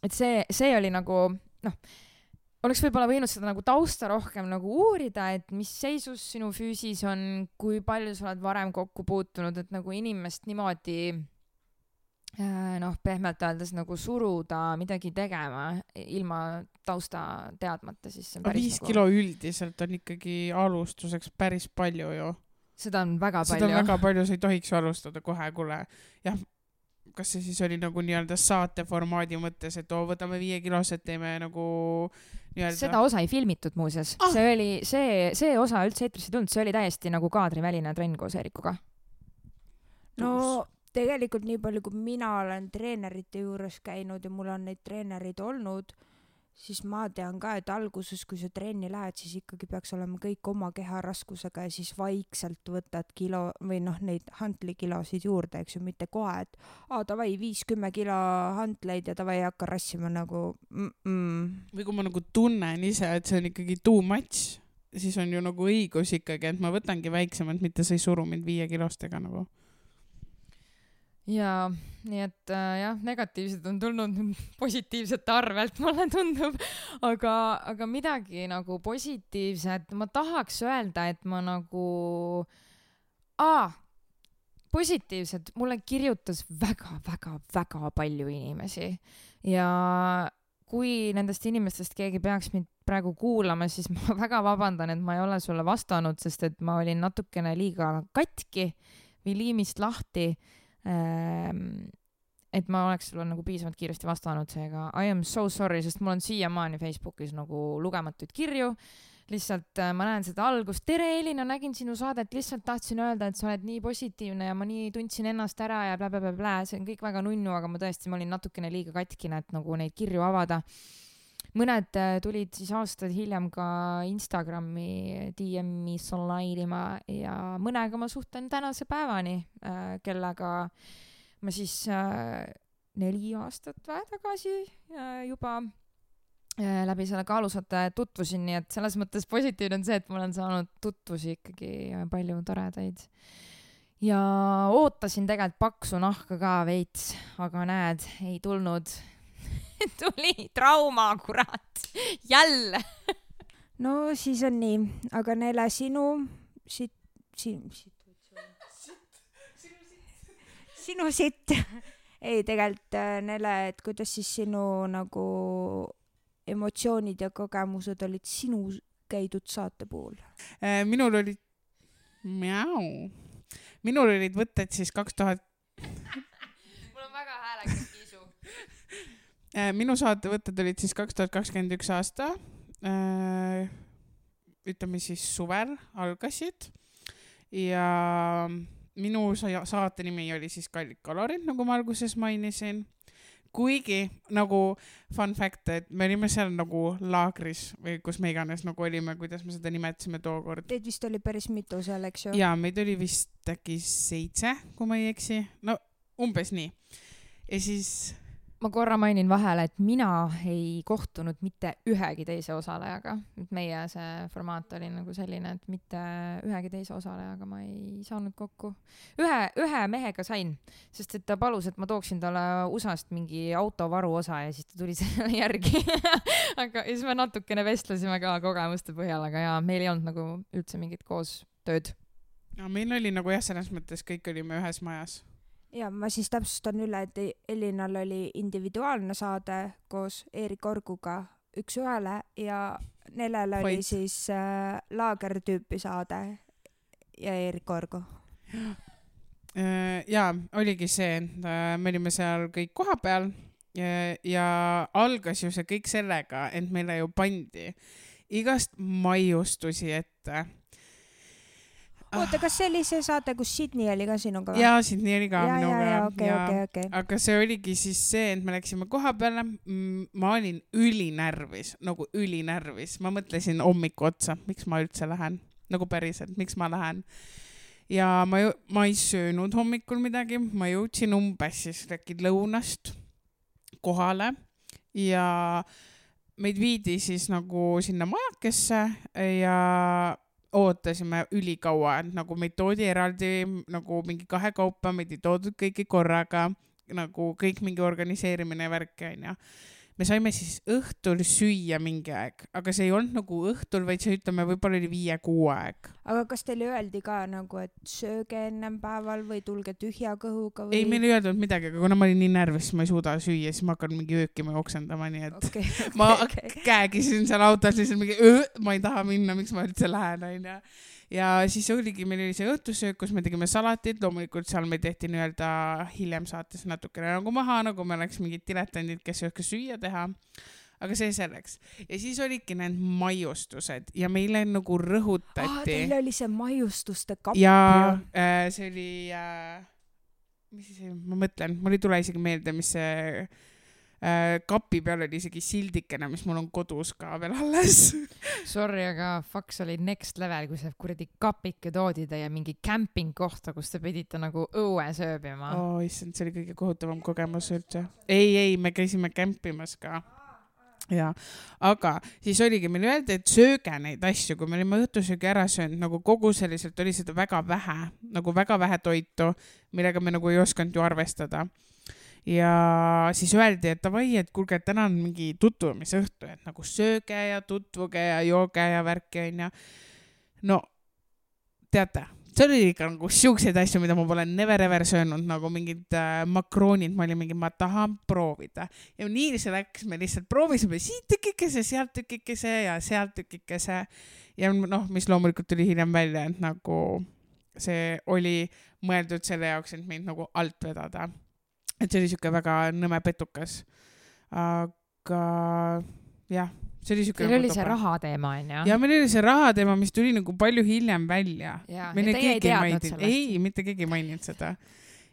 et see, see oli nagu noh, oleks võib-olla võinud seda nagu tausta rohkem nagu uurida, et mis seisus sinu füüsis on, kui palju sa oled varem kokku puutunud, et nagu inimest niimoodi äh, noh, pehmelt öeldes nagu suruda midagi tegema ilma tausta teadmata, siis see on päris viis nagu, kilo üldiselt on ikkagi alustuseks päris palju ju. seda on väga seda on palju. väga palju, sa ei tohiks alustada kohe, kuule, jah, kas see siis oli nagu nii-öelda saate formaadi mõttes, et oo, võtame viiekilosed, teeme nagu nii-öelda seda osa ei filmitud muuseas Ah! see oli see, see osa üldse eetrisse ei tulnud, see oli täiesti nagu kaadriväline trenn koos Eerikuga. no tegelikult nii palju, kui mina olen treenerite juures käinud ja mul on neid treenereid olnud, siis ma tean ka, et alguses, kui sa trenni lähed, siis ikkagi peaks olema kõik oma keharaskusega ja siis vaikselt võtad kilo või noh, neid hantlikilosid juurde, eks ju, mitte kohe, et aa davai, viis-kümme kilo hantleid ja davai hakka rassima nagu mm. -mm. või kui ma nagu tunnen ise, et see on ikkagi too much, siis on ju nagu õigus ikkagi, et ma võtangi väiksemalt, mitte sa ei suru mind viiekilostega nagu. Ja nii et äh, jah, negatiivsed on tulnud [LAUGHS] positiivsete arvelt, mulle tundub, aga, aga midagi nagu positiivset, ma tahaks öelda, et ma nagu, aa, positiivset, mulle kirjutas väga-väga-väga palju inimesi. Ja kui nendest inimestest keegi peaks mind praegu kuulama, siis ma [LAUGHS] väga vabandan, et ma ei ole sulle vastanud, sest et ma olin natukene liiga katki või liimist lahti et ma oleks sulle nagu piisavalt kiiresti vastanud, seega I am so sorry, sest mul on siiamaani Facebookis nagu lugematuid kirju. lihtsalt äh, ma näen seda algust, tere Elina, nägin sinu saadet, lihtsalt tahtsin öelda, et sa oled nii positiivne ja ma nii tundsin ennast ära ja blä-blä-blä-blä, see on kõik väga nunnu, aga ma tõesti, ma olin natukene liiga katkine, et nagu neid kirju avada. Mõned äh, tulid siis aastaid hiljem ka Instagrami DM-i slide ima ja mõnega ma suhtlen tänase päevani, kellega ma siis äh, neli aastat vähe tagasi äh, juba äh, läbi selle kaalusate tutvusin, nii et selles mõttes positiivne on see, et ma olen saanud tutvusi ikkagi äh, palju toredaid. ja ootasin tegelikult paksu nahka ka veits, aga näed, ei tulnud. [LAUGHS] tuli trauma, kurat, jälle. no siis on nii, aga Nele, sinu siit, siin, sinu sitt. ei, tegelikult äh, Nele, et kuidas siis sinu nagu emotsioonid ja kogemused olid sinu käidud saate puhul? Äh, minul olid, minul olid võtted siis kaks tuhat, mul on väga häälekas kiisu. Minu saatevõtted olid siis kaks tuhat kakskümmend üks aasta. ütleme siis suvel algasid ja minu sa- saate nimi oli siis Kallid kalorid, nagu ma alguses mainisin. kuigi nagu fun fact, et me olime seal nagu laagris või kus me iganes nagu olime, kuidas me seda nimetasime tookord. Teid vist oli päris mitu seal, eks ju? ja meid oli vist äkki seitse, kui ma ei eksi, no umbes nii. ja siis ma korra mainin vahele, et mina ei kohtunud mitte ühegi teise osalejaga, et meie see formaat oli nagu selline, et mitte ühegi teise osalejaga ma ei saanud kokku. ühe, ühe mehega sain, sest et ta palus, et ma tooksin talle USA-st mingi auto varuosa ja siis ta tuli [LAUGHS] selle järgi. aga siis me natukene vestlesime ka kogemuste põhjal, aga jaa, meil ei olnud nagu üldse mingit koostööd. no meil oli nagu jah, selles mõttes kõik olime ühes majas. Ja ma siis täpsustan üle, et Elinal oli individuaalne saade koos Eerik Orguga üks-ühele ja Nelel oli Fight. siis äh, laagertüüpi saade ja Eerik Orgu. Äh, ja oligi see, äh, me olime seal kõik kohapeal ja, ja algas ju see kõik sellega, et meile ju pandi igast maiustusi ette. oota, kas see oli see saade, kus Sydney oli ka sinuga? ja Sydney oli ka ja, ja, minuga ja okei, okei, okei. aga see oligi siis see, et me läksime koha peale, ma olin ülinärvis, nagu ülinärvis, ma mõtlesin hommiku otsa, miks ma üldse lähen, nagu päriselt, miks ma lähen. ja ma ju, ma ei söönud hommikul midagi, ma jõudsin umbes siis äkki lõunast kohale. Ja meid viidi siis nagu sinna majakesse ja ootasime ülikaua, et nagu meid toodi eraldi nagu mingi kahekaupa, meid ei toodud kõiki korraga, nagu kõik mingi organiseerimine ja värk onju. Me saime siis õhtul süüa mingi aeg, aga see ei olnud nagu õhtul, vaid see ütleme, võib-olla oli viie-kuu aeg. aga kas teile öeldi ka nagu, et sööge ennem päeval või tulge tühja kõhuga või? ei, meil ei öeldud midagi, aga kuna ma olin nii närvis, siis ma ei suuda süüa, siis ma hakkan mingi öökima ja oksendama, nii et okei, [LAUGHS] ma okei, okei. käegisin seal autos lihtsalt mingi, ma ei taha minna, miks ma üldse lähen, onju. Ja siis oligi, meil oli see õhtusöök, kus me tegime salatit, loomulikult seal meil tehti nii-öelda hiljem saates natukene nagu maha, nagu me oleks mingid diletandid, kes ei oska süüa teha. aga see selleks. ja siis olidki need maiustused ja meile nagu aa, rõhutati teil oli see maiustuste kapp ja äh, see oli äh,, mis see, ma mõtlen, mul ei tule isegi meelde, mis see kapi peal oli isegi sildikene, mis mul on kodus ka veel alles. [LAUGHS] Sorry, aga Fox oli next level, kui see kuradi kapike toodi teie mingi kämpingkohta, kus te pidite nagu õues ööbima oh.. issand, see oli kõige kohutavam kogemus üldse. ei, ei, me käisime kämpimas ka ja, aga siis oligi, meile öeldi, et sööge neid asju, kui me olime õhtusöögi ära söönud, nagu kogu selliselt oli seda väga vähe, nagu väga vähe toitu, millega me nagu ei osanud ju arvestada. Ja siis öeldi, et davai, et kuulge, et täna on mingi tutvumisõhtu, et nagu sööge ja tutvuge ja jooge ja värki onju. no teate, seal oli ikka nagu siukseid asju, mida ma pole never ever söönud, nagu mingid äh, makroonid, ma olin mingi, ma tahan proovida. ja nii see läks, me lihtsalt proovisime siit tükikese, sealt tükikese ja sealt tükikese. ja noh, mis loomulikult tuli hiljem välja, et nagu see oli mõeldud selle jaoks, et meid nagu alt vedada. Et see oli siuke väga nõme petukas. aga jah, see oli siuke. Teil oli see raha teema onju? ja meil oli see raha teema, mis tuli nagu palju hiljem välja. ei, mitte keegi ei maininud seda.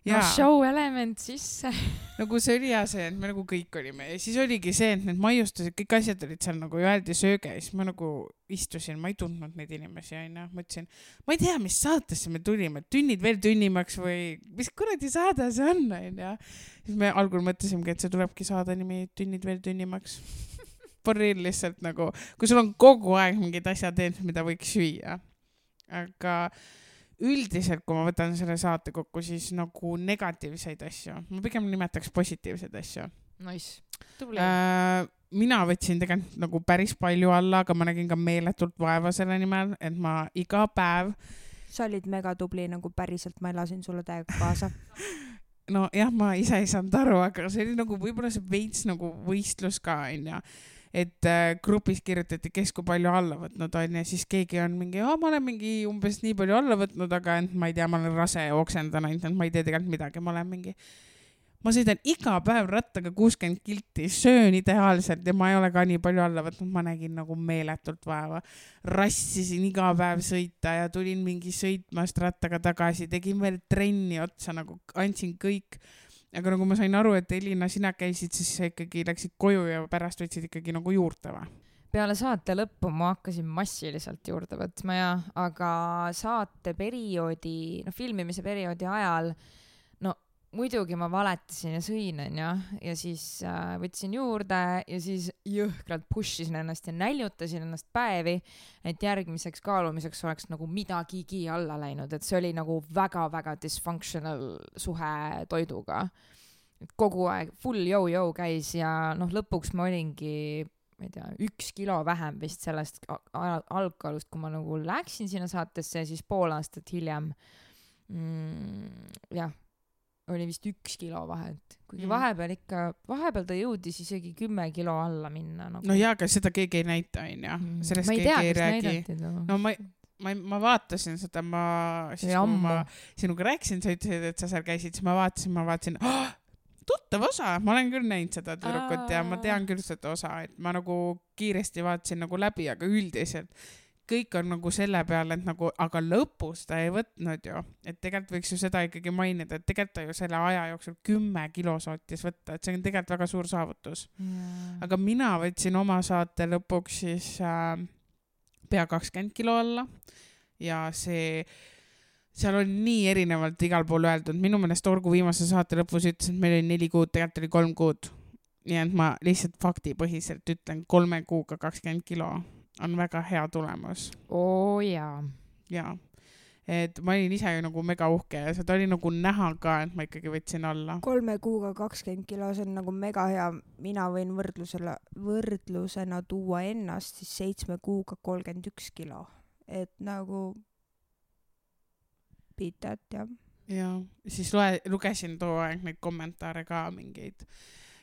No ja show element sisse. [LAUGHS] nagu see oli hea see, et me nagu kõik olime ja siis oligi see, et need maiustused, kõik asjad olid seal nagu öeldi sööge ja siis ma nagu istusin, ma ei tundnud neid inimesi onju, mõtlesin, ma ei tea, mis saatesse me tulime, tünnid veel tünnimaks või mis kuradi saade see on onju. siis me algul mõtlesimegi, et see tulebki saade nimi Tünnid veel tünnimaks. [LAUGHS] For real lihtsalt nagu, kui sul on kogu aeg mingid asjad ees, mida võiks süüa. aga üldiselt, kui ma võtan selle saate kokku, siis nagu negatiivseid asju, ma pigem nimetaks positiivseid asju Nice, tubli. äh,. mina võtsin tegelikult nagu päris palju alla, aga ma nägin ka meeletult vaeva selle nimel, et ma iga päev, sa olid megatubli nagu päriselt, ma elasin sulle täiega kaasa. [LAUGHS] nojah, ma ise ei saanud aru, aga see oli nagu võib-olla see veits nagu võistlus ka onju. Et äh, grupis kirjutati, kes kui palju alla võtnud on ja siis keegi on mingi, ma olen mingi umbes nii palju alla võtnud, aga et ma ei tea, ma olen rase ja oksendan ainult, et ma ei tee tegelikult midagi, ma olen mingi ma sõidan iga päev rattaga kuuskümmend kilti, söön ideaalselt ja ma ei ole ka nii palju alla võtnud, ma nägin nagu meeletult vaeva. rassisin iga päev sõita ja tulin mingi sõitmast rattaga tagasi, tegin veel trenni otsa nagu andsin kõik. Aga nagu ma sain aru, et Elina, sina käisid, siis sa ikkagi läksid koju ja pärast võtsid ikkagi nagu juurde või? peale saate lõppu ma hakkasin massiliselt juurde võtma ja, aga saate perioodi, noh filmimise perioodi ajal no muidugi ma valetasin ja sõin, onju, ja siis äh, võtsin juurde ja siis jõhkralt push isin ennast ja näljutasin ennast päevi, et järgmiseks kaalumiseks oleks nagu midagigi alla läinud, et see oli nagu väga-väga dysfunctional suhe toiduga. et kogu aeg full yo-yo käis ja noh, lõpuks ma olingi ma ei tea, üks kilo vähem vist sellest algkaalust, kui ma nagu läksin sinna saatesse ja siis pool aastat hiljem mm, jah oli vist üks kilo vahet, kuigi mm. vahepeal ikka, vahepeal ta jõudis isegi kümme kilo alla minna nagu.. no jaa, aga seda keegi ei näita, onju. Mm. sellest keegi tea, ei räägi. no ma, ma, ma vaatasin seda, ma, siis kui ma sinuga rääkisin, sa ütlesid, et sa seal käisid, siis ma vaatasin, ma vaatasin oh,, tuttav osa, ma olen küll näinud seda tüdrukut ja ma tean küll seda osa, et ma nagu kiiresti vaatasin nagu läbi, aga üldiselt kõik on nagu selle peale, et nagu, aga lõpus ta ei võtnud ju, et tegelikult võiks ju seda ikkagi mainida, et tegelikult ta ju selle aja jooksul kümme kilo suutis võtta, et see on tegelikult väga suur saavutus. Yeah.. aga mina võtsin oma saate lõpuks siis äh, pea kakskümmend kilo alla. Ja see seal oli nii erinevalt igal pool öeldud, minu meelest Orgu viimase saate lõpus ütles, et meil oli neli kuud, tegelikult oli kolm kuud. nii et ma lihtsalt faktipõhiselt ütlen kolme kuuga kakskümmend kilo on väga hea tulemus. oo oh, jaa. jaa, et ma olin ise ju nagu mega uhke ja seda oli nagu näha ka, et ma ikkagi võtsin alla. kolme kuuga kakskümmend kilo, see on nagu mega hea. mina võin võrdlusele, võrdlusena tuua ennast siis seitsme kuuga kolmkümmend üks kilo, et nagu beat that jah. ja siis loe, lugesin too aeg neid kommentaare ka mingeid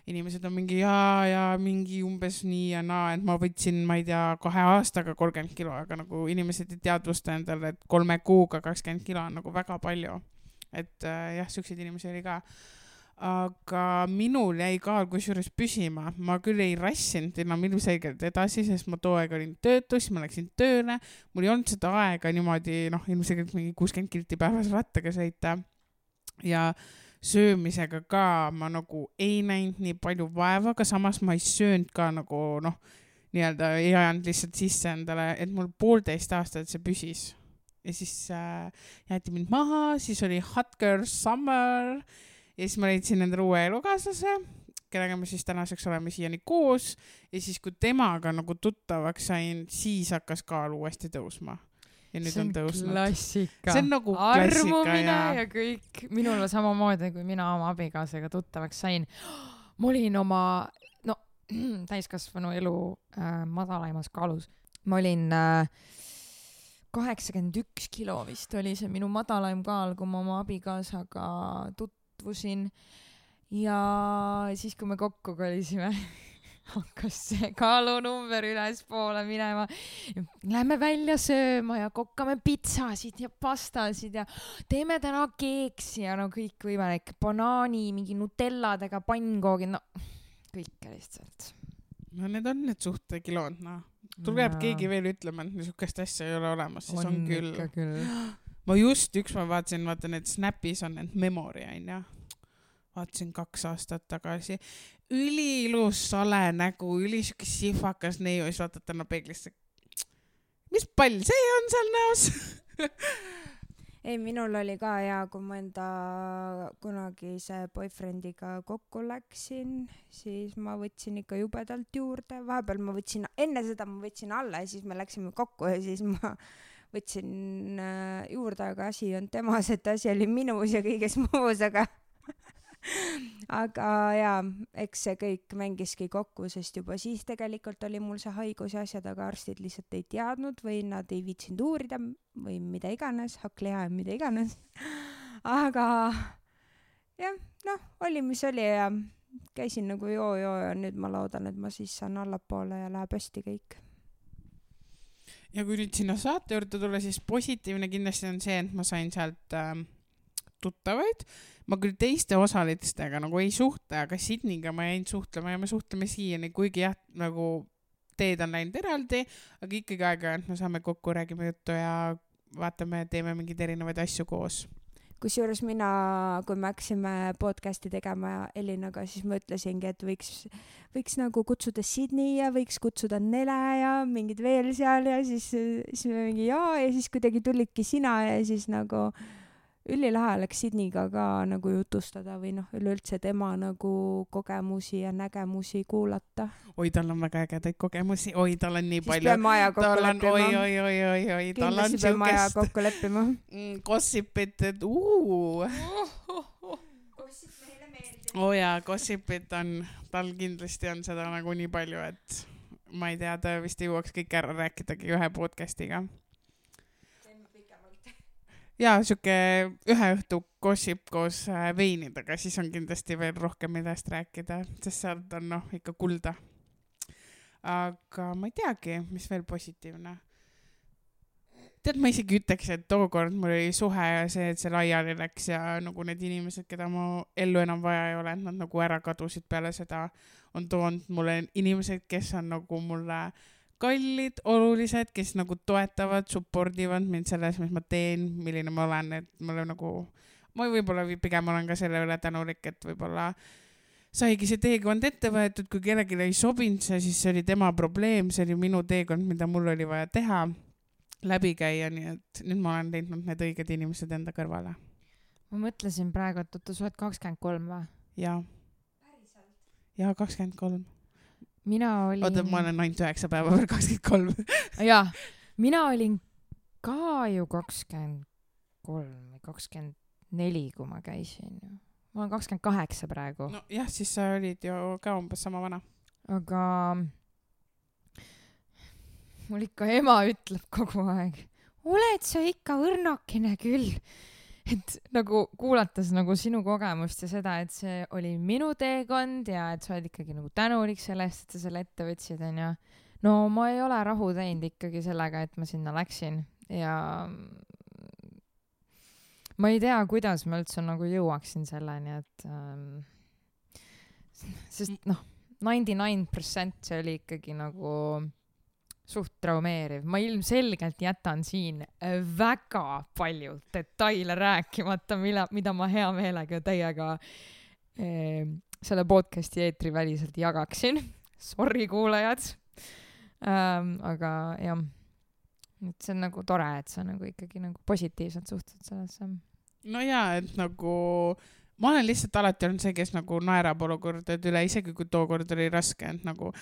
inimesed on mingi jaa ja mingi umbes nii ja naa, et ma võtsin, ma ei tea, kahe aastaga kolmkümmend kilo, aga nagu inimesed ei teadvusta endale, et kolme kuuga kakskümmend kilo on nagu väga palju. et äh, jah, siukseid inimesi oli ka. aga minul jäi ka kusjuures püsima, ma küll ei rassinud enam ilmselgelt edasi, sest ma too aeg olin töötu, siis ma läksin tööle, mul ei olnud seda aega niimoodi noh, ilmselgelt mingi kuuskümmend kilti päevas rattaga sõita ja söömisega ka ma nagu ei näinud nii palju vaeva, aga samas ma ei söönud ka nagu noh, nii-öelda ei ajanud lihtsalt sisse endale, et mul poolteist aastat see püsis. ja siis äh, jäeti mind maha, siis oli Hot Girl Summer ja siis ma leidsin endale uue elukaaslase, kellega me siis tänaseks oleme siiani koos ja siis, kui temaga nagu tuttavaks sain, siis hakkas kaal uuesti tõusma ja nüüd see on, on tõusnud. klassika. see on nagu klassika ja. ja kõik, minul samamoodi, kui mina oma abikaasaga tuttavaks sain. [GASPS] ma olin oma, no [CLEARS THROAT] täiskasvanu elu äh, madalaimas kaalus. ma olin äh, kaheksakümmend üks kilo vist oli see minu madalaim kaal, kui ma oma abikaasaga tutvusin. ja siis, kui me kokku kolisime [LAUGHS] hakkas see kaalunumber ülespoole minema. Lähme välja sööma ja kokkame pitsasid ja pastasid ja teeme täna keeksi ja no kõikvõimalik banaani mingi nutelladega pannkoogid, no kõike lihtsalt. no need on need suhtekilod, noh. tuleb ja. keegi veel ütlema, et niisugust asja ei ole olemas, siis on, on küll. küll. ma just ükspäev vaatasin, vaata need Snapis on need memory onju vaatasin kaks aastat tagasi. Üliilus sale nägu, ülisuke sihvakas neiu ja siis vaatad täna peeglisse. mis pall see on seal näos [LAUGHS] ei, minul oli ka hea, kui ma enda kunagise boyfriendiga kokku läksin, siis ma võtsin ikka jubedalt juurde, vahepeal ma võtsin, enne seda ma võtsin alla ja siis me läksime kokku ja siis ma [LAUGHS] võtsin äh, juurde, aga asi ei olnud temas, et asi oli minus ja kõiges muus, aga [LAUGHS] aga jaa, eks see kõik mängiski kokku, sest juba siis tegelikult oli mul see haigus ja asjad, aga arstid lihtsalt ei teadnud või nad ei viitsinud uurida või mida iganes, hakkliha ja mida iganes. aga jah, noh, oli mis oli ja käisin nagu joo-joo ja nüüd ma loodan, et ma siis saan allapoole ja läheb hästi kõik. ja kui nüüd sinna saate juurde tulla, siis positiivne kindlasti on see, et ma sain sealt äh, tuttavaid. ma küll teiste osalistega nagu ei suhtle, aga Sydneyga ma jäin suhtlema ja me suhtleme siiani, kuigi jah, nagu teed on läinud eraldi, aga ikkagi aeg-ajalt me saame kokku, räägime juttu ja vaatame, teeme mingeid erinevaid asju koos kusjuures mina, kui me hakkasime podcast'i tegema Elinaga, siis ma ütlesingi, et võiks, võiks nagu kutsuda Sydney ja võiks kutsuda Nele ja mingid veel seal ja siis, siis me mingi jaa ja siis kuidagi tulidki sina ja siis nagu ülilahe oleks Sydneyga ka nagu jutustada või noh, üleüldse tema nagu kogemusi ja nägemusi kuulata. oi, tal on väga ägedaid kogemusi, oi, tal on nii siis palju. peame aja kokku leppima. oi, oi, oi, oi, oi, tal on kindlasti peame aja siukest kokku leppima mm, gossipit, et uu. oo jaa, gossipit on, tal kindlasti on seda nagu nii palju, et ma ei tea, ta vist jõuaks kõike ära rääkidagi ühe podcast'iga jaa, sihuke ühe õhtu gossip koos äh, veinidega, siis on kindlasti veel rohkem millest rääkida, sest sealt on noh, ikka kulda. aga ma ei teagi, mis veel positiivne. tead, ma isegi ütleks, et tookord mul oli suhe ja see, et see laiali läks ja nagu need inimesed, keda mu ellu enam vaja ei ole, et nad nagu ära kadusid peale seda, on toonud mulle inimesed, kes on nagu mulle äh, kallid, olulised, kes nagu toetavad, support ivad mind selles, mis ma teen, milline ma olen, et mulle nagu, ma võib-olla pigem olen ka selle üle tänulik, et võib-olla saigi see teekond ette võetud, kui kellelegi ei sobinud see, siis see oli tema probleem, see oli minu teekond, mida mul oli vaja teha, läbi käia, nii et nüüd ma olen leidnud need õiged inimesed enda kõrvale. ma mõtlesin praegu, et oota, sa oled kakskümmend kolm või? jaa. jaa, kakskümmend kolm mina olin. oota, ma olen ainult üheksa päeva peal kakskümmend kolm. jaa, mina olin ka ju kakskümmend kolm või kakskümmend neli, kui ma käisin ju. ma olen kakskümmend kaheksa praegu. nojah, siis sa olid ju ka umbes sama vana. aga mul ikka ema ütleb kogu aeg, oled sa ikka õrnakene küll et nagu kuulates nagu sinu kogemust ja seda, et see oli minu teekond ja et sa oled ikkagi nagu tänulik selle eest, et sa selle ette võtsid, onju. no ma ei ole rahu teinud ikkagi sellega, et ma sinna läksin ja ma ei tea, kuidas ma üldse nagu jõuaksin selleni, et ähm, sest noh, ninety nine percent see oli ikkagi nagu suht traumeeriv, ma ilmselgelt jätan siin äh, väga palju detaile rääkimata, mille, mida ma hea meelega teiega eh, selle podcast'i eetri väliselt jagaksin. Sorry, kuulajad ähm,. aga jah, et see on nagu tore, et sa nagu ikkagi nagu positiivselt suhtud sellesse. no jaa, et nagu ma olen lihtsalt alati olnud see, kes nagu naerab olukordade üle, isegi kui tookord oli raske, et nagu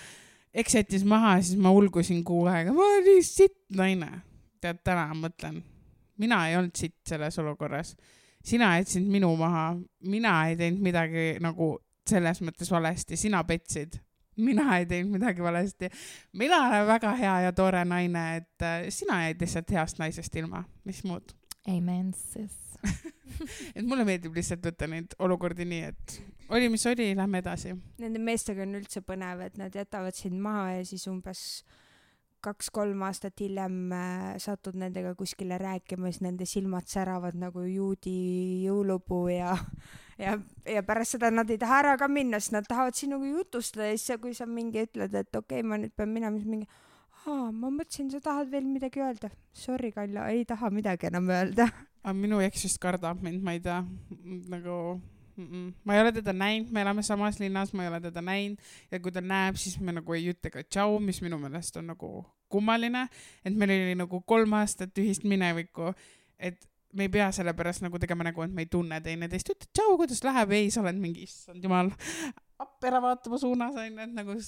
eks jättis maha siis ma ulgusin kuu aega, ma olin nii sitt naine. tead, täna mõtlen, mina ei olnud sitt selles olukorras. sina jätsid minu maha, mina ei teinud midagi nagu selles mõttes valesti, sina petsid. mina ei teinud midagi valesti. mina olen väga hea ja tore naine, et äh, sina jäid lihtsalt heast naisest ilma, mis muud. Amen, sis [LAUGHS] et mulle meeldib lihtsalt võtta neid olukordi nii, et oli, mis oli, lähme edasi. Nende meestega on üldse põnev, et nad jätavad sind maha ja siis umbes kaks-kolm aastat hiljem äh, satud nendega kuskile rääkima, siis nende silmad säravad nagu juudi jõulupuu ja ja, ja pärast seda nad ei taha ära ka minna, sest nad tahavad sinuga jutustada ja siis, kui sa mingi ütled, et okei okay,, ma nüüd pean minema, siis mingi aa, ma mõtlesin, sa tahad veel midagi öelda. Sorry, Kalja, ei taha midagi enam öelda. Aga minu eks vist kardab mind, ma ei tea, nagu mm -mm. ma ei ole teda näinud, me elame samas linnas, ma ei ole teda näinud. Ja kui ta näeb, siis me nagu ei ütle ka tšau, mis minu meelest on nagu kummaline, et meil oli nagu kolm aastat ühist minevikku, et me ei pea selle pärast nagu tegema nägu, et me ei tunne teineteist, ütle tšau, kuidas läheb, ei, sa oled mingi, issand jumal, appi ära vaatama suunas onju, et nagu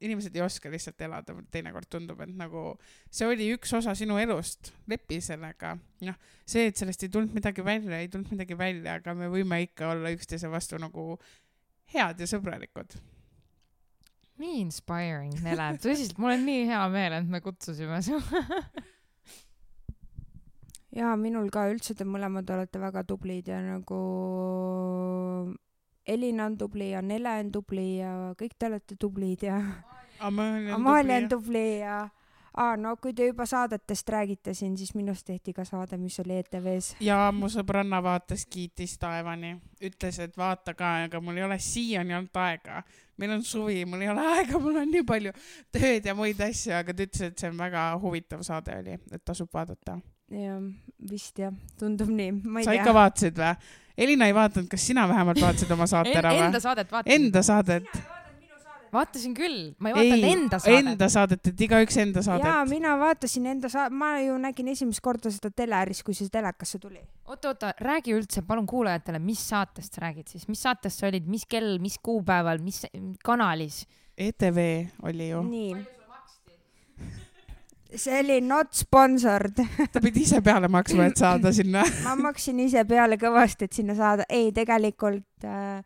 inimesed ei oska lihtsalt elada, teinekord tundub, et nagu see oli üks osa sinu elust, lepi sellega. noh, see, et sellest ei tulnud midagi välja, ei tulnud midagi välja, aga me võime ikka olla üksteise vastu nagu head ja sõbralikud. nii inspiring, Nele, tõsiselt, mul on nii hea meel, et me kutsusime su [LAUGHS] jaa, minul ka üldse te mõlemad olete väga tublid ja nagu Elina on tubli ja Nele on tubli ja kõik te olete tublid ja [LAUGHS] Amalia on tubli. tubli ja aa, no kui te juba saadetest räägite siin, siis minust tehti ka saade, mis oli ETV-s. ja mu sõbranna vaatas, kiitis taevani, ütles, et vaata ka, aga mul ei ole siiani olnud aega. meil on suvi, mul ei ole aega, mul on nii palju tööd ja muid asju, aga ta ütles, et see on väga huvitav saade oli, et tasub vaadata. jah, vist jah, tundub nii, ma ei sa tea. ikka vaatasid või? Elina ei vaadanud, kas sina vähemalt vaatasid oma saate ära või? Enda saadet vaatasin. Enda saadet? vaatasin küll, ma ei vaadanud enda saadet. enda saadet, et igaüks enda jaa, saadet. mina vaatasin enda sa-, ma ju nägin esimest korda seda teleris, kui see telekasse tuli. oota, oota, räägi üldse palun kuulajatele, mis saatest sa räägid siis, mis saates sa olid, mis kell, mis kuupäeval, mis kanalis? ETV oli ju. nii. See oli not sponsored ta pidi ise peale maksma, et saada [LAUGHS] sinna. ma maksin ise peale kõvasti, et sinna saada. ei, tegelikult äh,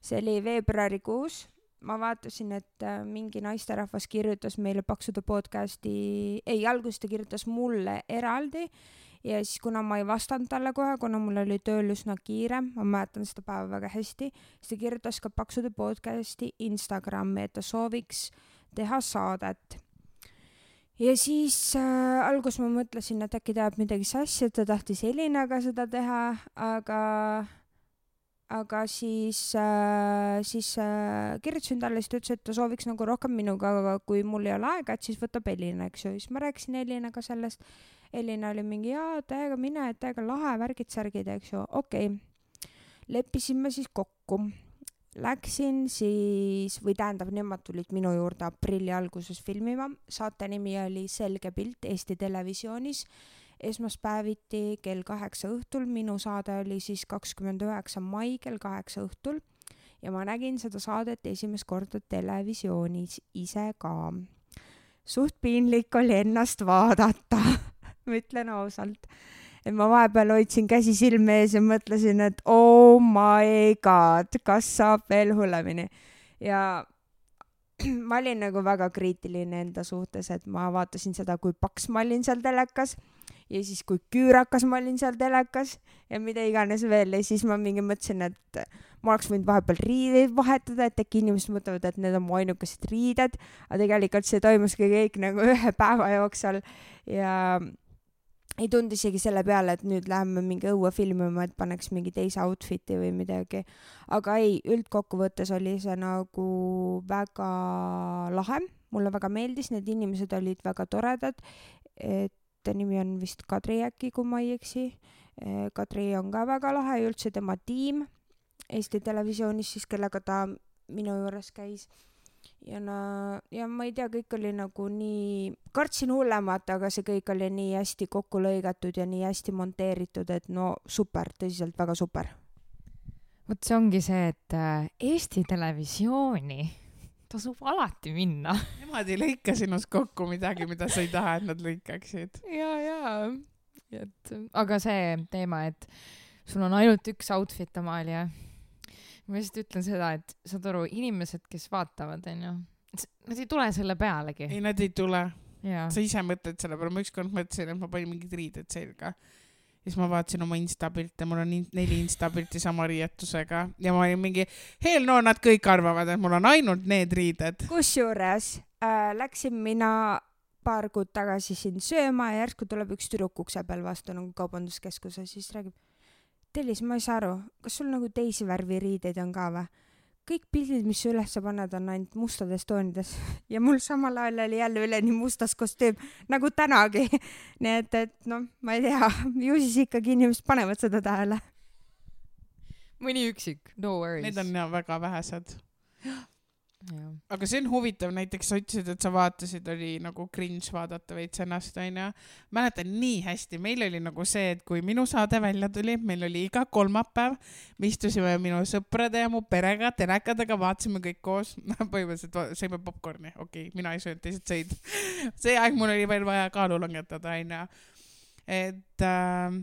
see oli veebruarikuus. ma vaatasin, et äh, mingi naisterahvas kirjutas meile Paksude podcasti, ei, alguses ta kirjutas mulle eraldi ja siis, kuna ma ei vastanud talle kohe, kuna mul oli tööl üsna kiire, ma mäletan seda päeva väga hästi, siis ta kirjutas ka Paksude podcasti Instagrami, et ta sooviks teha saadet ja siis äh, alguses ma mõtlesin, et äkki ta ajab midagi sassi, et ta tahtis Elinaga seda teha, aga, aga siis äh,, siis äh, kirjutasin talle, siis ta ütles, et ta sooviks nagu rohkem minuga, aga kui mul ei ole aega, et siis võtab Elina, eks ju. siis ma rääkisin Elinaga sellest. Elina oli mingi, jaa, täiega mine, täiega lahe, värgid-särgid, eks ju, okei okay.. leppisime siis kokku Läksin siis, või tähendab, nemad tulid minu juurde aprilli alguses filmima. saate nimi oli Selge pilt Eesti Televisioonis. esmaspäeviti kell kaheksa õhtul, minu saade oli siis kakskümmend üheksa mai kell kaheksa õhtul ja ma nägin seda saadet esimest korda televisioonis ise ka. suht piinlik oli ennast vaadata [LAUGHS] ma ütlen ausalt et ma vahepeal hoidsin käsi silme ees ja mõtlesin, et oh my god, kas saab veel hullemini. ja [CLEARS THROAT] ma olin nagu väga kriitiline enda suhtes, et ma vaatasin seda, kui paks ma olin seal telekas ja siis kui küürakas ma olin seal telekas ja mida iganes veel. Ja siis ma mingi mõtlesin, et ma oleks võinud vahepeal riideid vahetada, et äkki inimesed mõtlevad, et need on mu ainukesed riided, aga tegelikult see toimuski kõik nagu [LAUGHS] ühe päeva jooksul. Ja ei tulnud isegi selle peale, et nüüd läheme mingi õue filmima, et paneks mingi teise outfit'i või midagi. aga ei, üldkokkuvõttes oli see nagu väga lahe, mulle väga meeldis, need inimesed olid väga toredad. et ta nimi on vist Kadri äkki, kui ma ei eksi. Kadri on ka väga lahe ja üldse tema tiim Eesti Televisioonis siis, kellega ta minu juures käis ja no, ja ma ei tea, kõik oli nagu nii, kartsin hullemat, aga see kõik oli nii hästi kokku lõigatud ja nii hästi monteeritud, et no super, tõsiselt väga super. vot see ongi see, et äh, Eesti Televisiooni [LAUGHS] tasub alati minna. [LAUGHS] Nemad ei lõika sinust kokku midagi, mida sa ei taha, et nad lõikaksid. ja, ja, et aga see teema, et sul on ainult üks outfit, Amalia ma lihtsalt ütlen seda, et saad aru, inimesed, kes vaatavad, onju, nad ei tule selle pealegi. ei, nad ei tule. sa ise mõtled selle peale, ma ükskord mõtlesin, et ma panin mingid riided selga. siis ma vaatasin oma insta pilte, mul on in neli insta pilti sama riietusega ja ma olin mingi, hell no nad kõik arvavad, et mul on ainult need riided. kusjuures äh, läksin mina paar kuud tagasi siin sööma ja järsku tuleb üks tüdruk ukse peal vastu nagu kaubanduskeskuses, siis räägib Tellis, ma ei saa aru, kas sul nagu teisi värvi riideid on ka või? kõik pildid, mis sa üles paned, on ainult mustades toonides [LAUGHS] ja mul samal ajal oli jälle üleni mustas kostüüm nagu tänagi. [LAUGHS] nii et, et noh, ma ei tea, [LAUGHS] ju siis ikkagi inimesed panevad seda tähele. mõni üksik, no worries. Need on ja väga vähesed [GASPS] aga see on huvitav, näiteks sa ütlesid, et sa vaatasid, oli nagu cringe vaadata veits ennast, onju. mäletan nii hästi, meil oli nagu see, et kui minu saade välja tuli, meil oli iga kolmapäev, me istusime minu sõprade ja mu perega telekadega, vaatasime kõik koos [LAUGHS] põhimõtteliselt sõime popkorni, okei okay,, mina ei söönud, teised sõid [LAUGHS] see aeg mul oli veel vaja kaalu langetada, onju. et äh,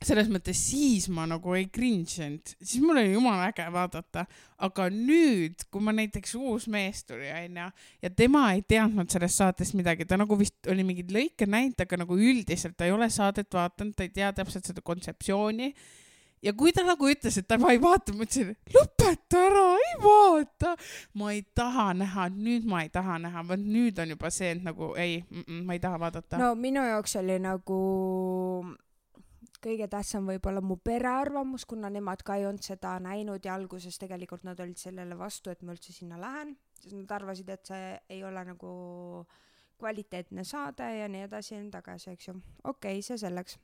selles mõttes siis ma nagu ei cringe inud, siis mul oli jumala äge vaadata, aga nüüd, kui ma näiteks uus mees tuli, onju, ja tema ei teadnud sellest saatest midagi, ta nagu vist oli mingeid lõike näinud, aga nagu üldiselt ta ei ole saadet vaadanud, ta ei tea täpselt seda kontseptsiooni. ja kui ta nagu ütles, et ta ei vaata, ma ütlesin, lõpeta ära, ei vaata. ma ei taha näha, nüüd ma ei taha näha, vot nüüd on juba see, et nagu ei, ma ei taha vaadata. no minu jaoks oli nagu kõige tähtsam võib-olla mu pere arvamus, kuna nemad ka ei olnud seda näinud ja alguses tegelikult nad olid sellele vastu, et ma üldse sinna lähen, sest nad arvasid, et see ei ole nagu kvaliteetne saade ja nii edasi ja nii tagasi, eks ju. okei okay,, see selleks.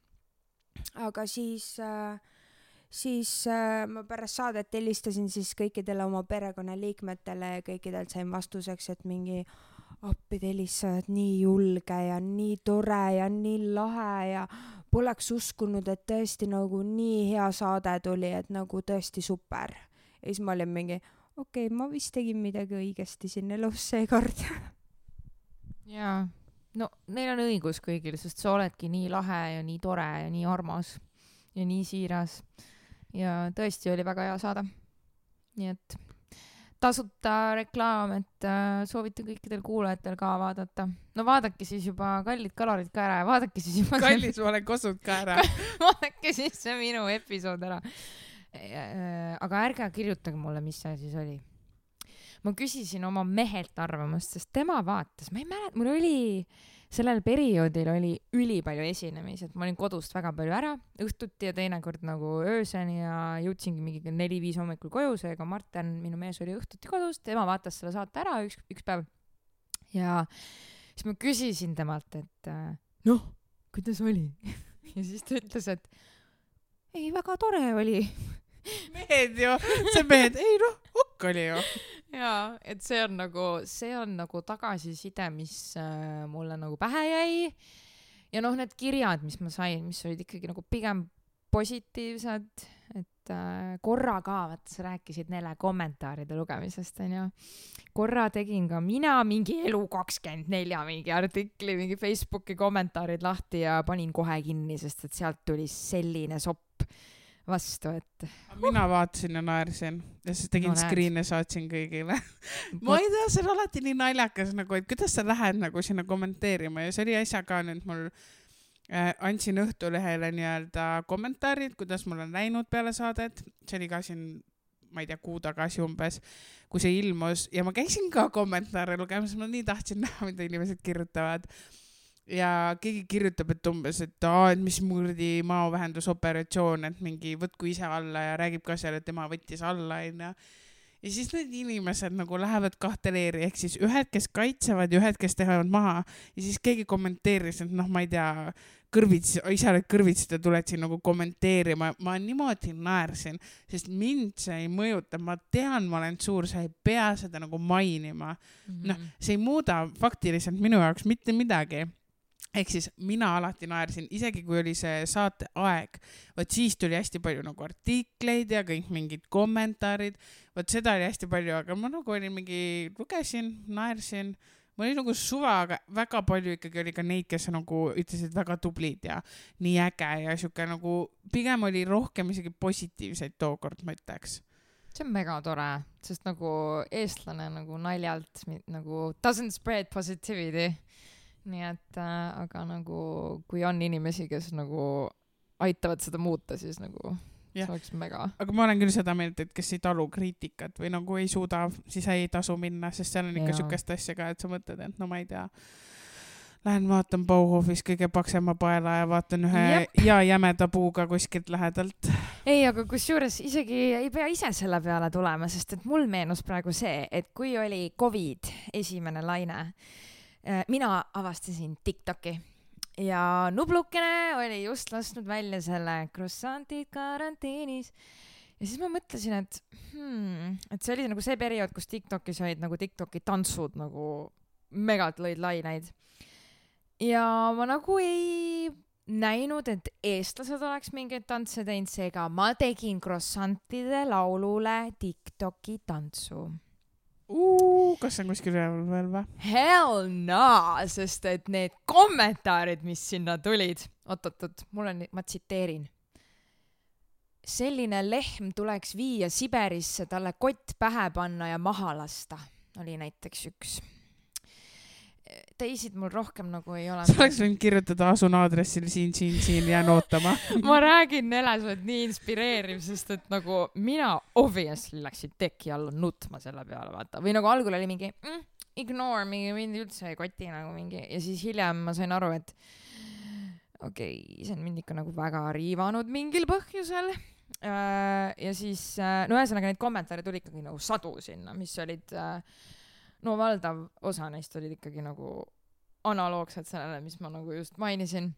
aga siis äh, siis äh, ma pärast saadet helistasin siis kõikidele oma perekonnaliikmetele ja kõikidelt sain vastuseks, et mingi appi, Telis, sa oled nii julge ja nii tore ja nii lahe ja poleks uskunud, et tõesti nagu nii hea saade tuli, et nagu tõesti super. ja siis ma olin mingi, okei okay,, ma vist tegin midagi õigesti siin elus seekord. [LAUGHS] jaa, no neil on õigus kõigil, sest sa oledki nii lahe ja nii tore ja nii armas ja nii siiras. ja tõesti oli väga hea saade. nii et tasuta reklaam, et äh, soovitan kõikidel kuulajatel ka vaadata. no vaadake siis juba Kallid kalorid ka ära ja vaadake siis juba kallis, ma olen kosunud ka ära [LAUGHS] vaadake siis see minu episood ära. Äh, aga ärge kirjutage mulle, mis see siis oli. ma küsisin oma mehelt arvamust, sest tema vaatas, ma ei mäleta, mul oli äh, sellel perioodil oli ülipalju esinemisi, et ma olin kodust väga palju ära. Õhtuti ja teinekord nagu ööseni ja jõudsingi mingi neli-viis hommikul koju, seega Marten, minu mees, oli õhtuti kodus, tema vaatas selle saate ära üks, üks päev. ja siis ma küsisin temalt, et äh, noh, kuidas oli? [LAUGHS] Ja siis ta ütles, et ei, väga tore oli. Mehed ju, [LAUGHS] see mehed, ei noh, okk oli ju jaa, et see on nagu, see on nagu tagasiside, mis äh, mulle nagu pähe jäi. ja noh, need kirjad, mis ma sain, mis olid ikkagi nagu pigem positiivsed, et äh, korra ka, vaata sa rääkisid Nele kommentaaride lugemisest onju. korra tegin ka mina mingi Elu24 mingi artikli, mingi Facebooki kommentaarid lahti ja panin kohe kinni, sest et sealt tuli selline sopp vastu, et. mina vaatasin ja naersin. Ja siis tegin no, screen'e, saatsin kõigile. [LAUGHS] Ma ei tea, see on alati nii naljakas nagu, et kuidas sa lähed nagu sinna kommenteerima. Ja see oli äsja ka nüüd mul äh, andsin Õhtulehele nii-öelda kommentaarid, kuidas mul on läinud peale saadet, see oli ka siin ma ei tea, kuu tagasi umbes, kui see ilmus. Ja ma käisin ka kommentaare lugemas, ma nii tahtsin näha, mida inimesed kirjutavad ja keegi kirjutab, et umbes, et aa, et mis kuradi maovähendusoperatsioon, et mingi võtku ise alla ja räägib ka seal, et tema võttis alla, onju. ja siis need inimesed nagu lähevad kahte leeri, ehk siis ühed, kes kaitsevad ja ühed, kes teevad maha. Ja siis keegi kommenteeris, et noh, ma ei tea, kõrvits, ise oled kõrvitsi, te tuled siin nagu kommenteerima, ma niimoodi naersin, sest mind see ei mõjuta, ma tean, ma olen suur, sa ei pea seda nagu mainima. Mm -hmm.. noh, see ei muuda faktiliselt minu jaoks mitte midagi ehk siis mina alati naersin, isegi kui oli see saate aeg, vot siis tuli hästi palju nagu artikleid ja kõik mingid kommentaarid, vot seda oli hästi palju, aga ma nagu olin mingi, lugesin, naersin, mul oli nagu suva, aga väga palju ikkagi oli ka neid, kes nagu ütlesid väga tublid ja nii äge ja sihuke nagu, pigem oli rohkem isegi positiivseid tookord, ma ütleks. See on mega tore, sest nagu eestlane nagu naljalt nagu doesn't spread positivity nii et äh, aga nagu kui on inimesi, kes nagu aitavad seda muuta, siis nagu ja. see oleks mega. aga ma olen küll seda meelt, et kes ei talu kriitikat või nagu ei suuda, siis ei tasu minna, sest seal on ikka siukest asja ka, et sa mõtled, et no ma ei tea lähen vaatan Bauhofis kõige paksema paela ja vaatan ühe Jep. hea jämeda puuga kuskilt lähedalt. ei, aga kusjuures isegi ei pea ise selle peale tulema, sest et mul meenus praegu see, et kui oli Covid esimene laine mina avastasin Tiktoki ja Nublukene oli just lasknud välja selle croissant'id karantiinis ja siis ma mõtlesin, et hmm, et see oli nagu see periood, kus Tiktokis olid nagu Tiktoki tantsud nagu megalt lõid laineid. ja ma nagu ei näinud, et eestlased oleks mingeid tantse teinud, seega ma tegin croissant'ide laulule Tiktoki tantsu kas see on kuskil üleval veel või? Hell no, sest et need kommentaarid, mis sinna tulid, oot-oot-oot, mul on, ma tsiteerin. selline lehm tuleks viia Siberisse, talle kott pähe panna ja maha lasta, oli näiteks üks. Teisid mul rohkem nagu ei ole. [LAUGHS] sa oleks võinud kirjutada asun aadressil siin, siin, siin, jään [LAUGHS] ootama. ma räägin Nele, sa oled nii inspireeriv, sest et nagu mina obviously läksin teki alla nutma selle peale, vaata, või nagu algul oli mingi mm, ignore, mingi mind üldse ei koti nagu mingi ja siis hiljem ma sain aru, et okei okay,, see on mind ikka nagu väga riivanud mingil põhjusel. ja siis, no ühesõnaga neid kommentaare tuli ikkagi nagu sadu sinna, mis olid, no valdav osa neist olid ikkagi nagu analoogsed sellele, mis ma nagu just mainisin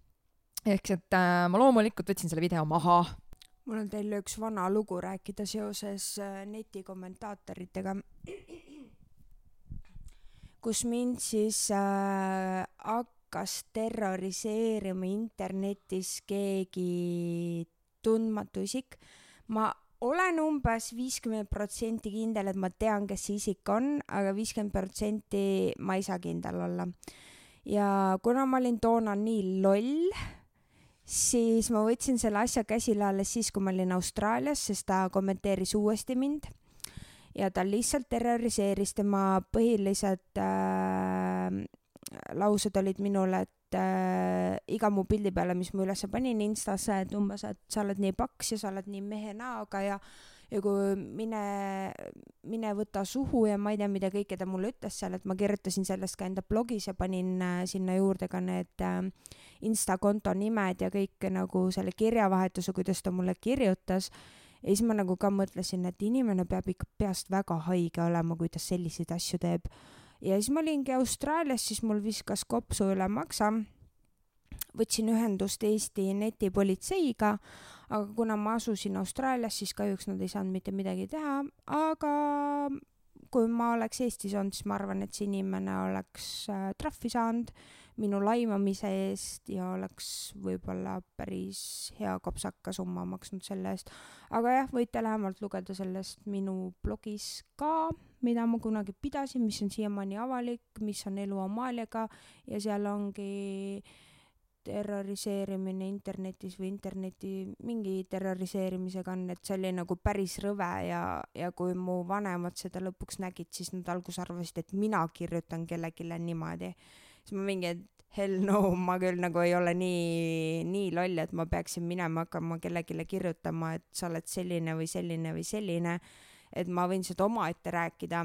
ehk et äh, ma loomulikult võtsin selle video maha. mul on teile üks vana lugu rääkida seoses äh, netikommentaatoritega, kus mind siis äh, hakkas terroriseerima internetis keegi tundmatu isik. ma olen umbes viiskümmend protsenti kindel, et ma tean, kes see isik on, aga viiskümmend protsenti ma ei saa kindel olla. ja kuna ma olin toona nii loll, siis ma võtsin selle asja käsile alles siis, kui ma olin Austraalias, sest ta kommenteeris uuesti mind ja ta lihtsalt terroriseeris tema põhilised äh, laused olid minule, et äh, iga mu pildi peale, mis ma üles panin Instasse, et umbes, et sa oled nii paks ja sa oled nii mehe näoga ja ja kui mine, mine võta suhu ja ma ei tea, mida kõike ta mulle ütles seal, et ma kirjutasin sellest ka enda blogis ja panin äh, sinna juurde ka need äh, Insta konto nimed ja kõik nagu selle kirjavahetuse, kuidas ta mulle kirjutas. ja siis ma nagu ka mõtlesin, et inimene peab ikka peast väga haige olema, kui ta selliseid asju teeb. Ja siis ma olingi Austraalias, siis mul viskas kopsu üle maksa. võtsin ühendust Eesti netipolitseiga, aga kuna ma asusin Austraalias, siis kahjuks nad ei saanud mitte midagi teha, aga kui ma oleks Eestis olnud, siis ma arvan, et see inimene oleks äh, trahvi saanud minu laimamise eest ja oleks võib-olla päris hea kopsaka summa maksnud selle eest. aga jah, võite lähemalt lugeda sellest minu blogis ka, mida ma kunagi pidasin, mis on siiamaani avalik, mis on elu Amaaliaga ja seal ongi terroriseerimine internetis või interneti mingi terroriseerimisega on, et see oli nagu päris rõve ja, ja kui mu vanemad seda lõpuks nägid, siis nad alguses arvasid, et mina kirjutan kellelegi niimoodi. Siis ma mingi, et hell no, ma küll nagu ei ole nii, nii loll, et ma peaksin minema hakkama kellelegi kirjutama, et sa oled selline või selline või selline. et ma võin seda omaette rääkida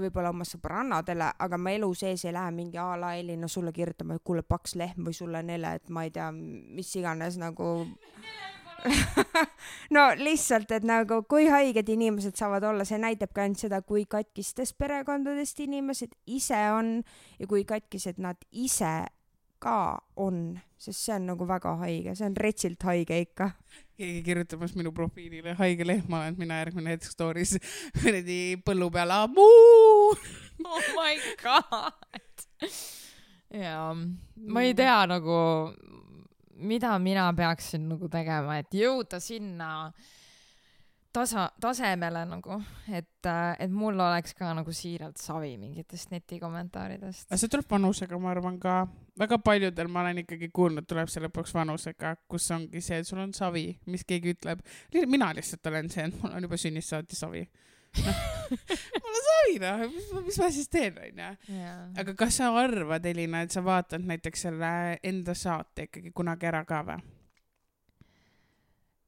võib-olla oma sõbrannadele, aga ma elu sees ei lähe mingi a la Elina sulle kirjutama, et kuule paks lehm või sulle nele, et ma ei tea, mis iganes nagu [LAUGHS] no lihtsalt, et nagu kui haiged inimesed saavad olla, see näitab ka ainult seda, kui katkistest perekondadest inimesed ise on ja kui katkised nad ise ka on, sest see on nagu väga haige, see on retsilt haige ikka. keegi kirjutamas minu profiilile haige lehm olen mina järgmine hetk story's [LAUGHS] kuradi põllu peal amuu. [LAUGHS] oh my god. jaa, ma ei tea nagu, mida mina peaksin nagu tegema, et jõuda sinna tasa, tasemele nagu, et, et mul oleks ka nagu siiralt savi mingitest netikommentaaridest. see tuleb vanusega, ma arvan ka, väga paljudel ma olen ikkagi kuulnud, tuleb see lõpuks vanusega, kus ongi see, et sul on savi, mis keegi ütleb. mina lihtsalt olen see, et mul on juba sünnist saati savi. Mul on savi noh, mis, ma siis teen, onju. aga kas sa arvad, Elina, et sa vaatad näiteks selle enda saate ikkagi kunagi ära ka või?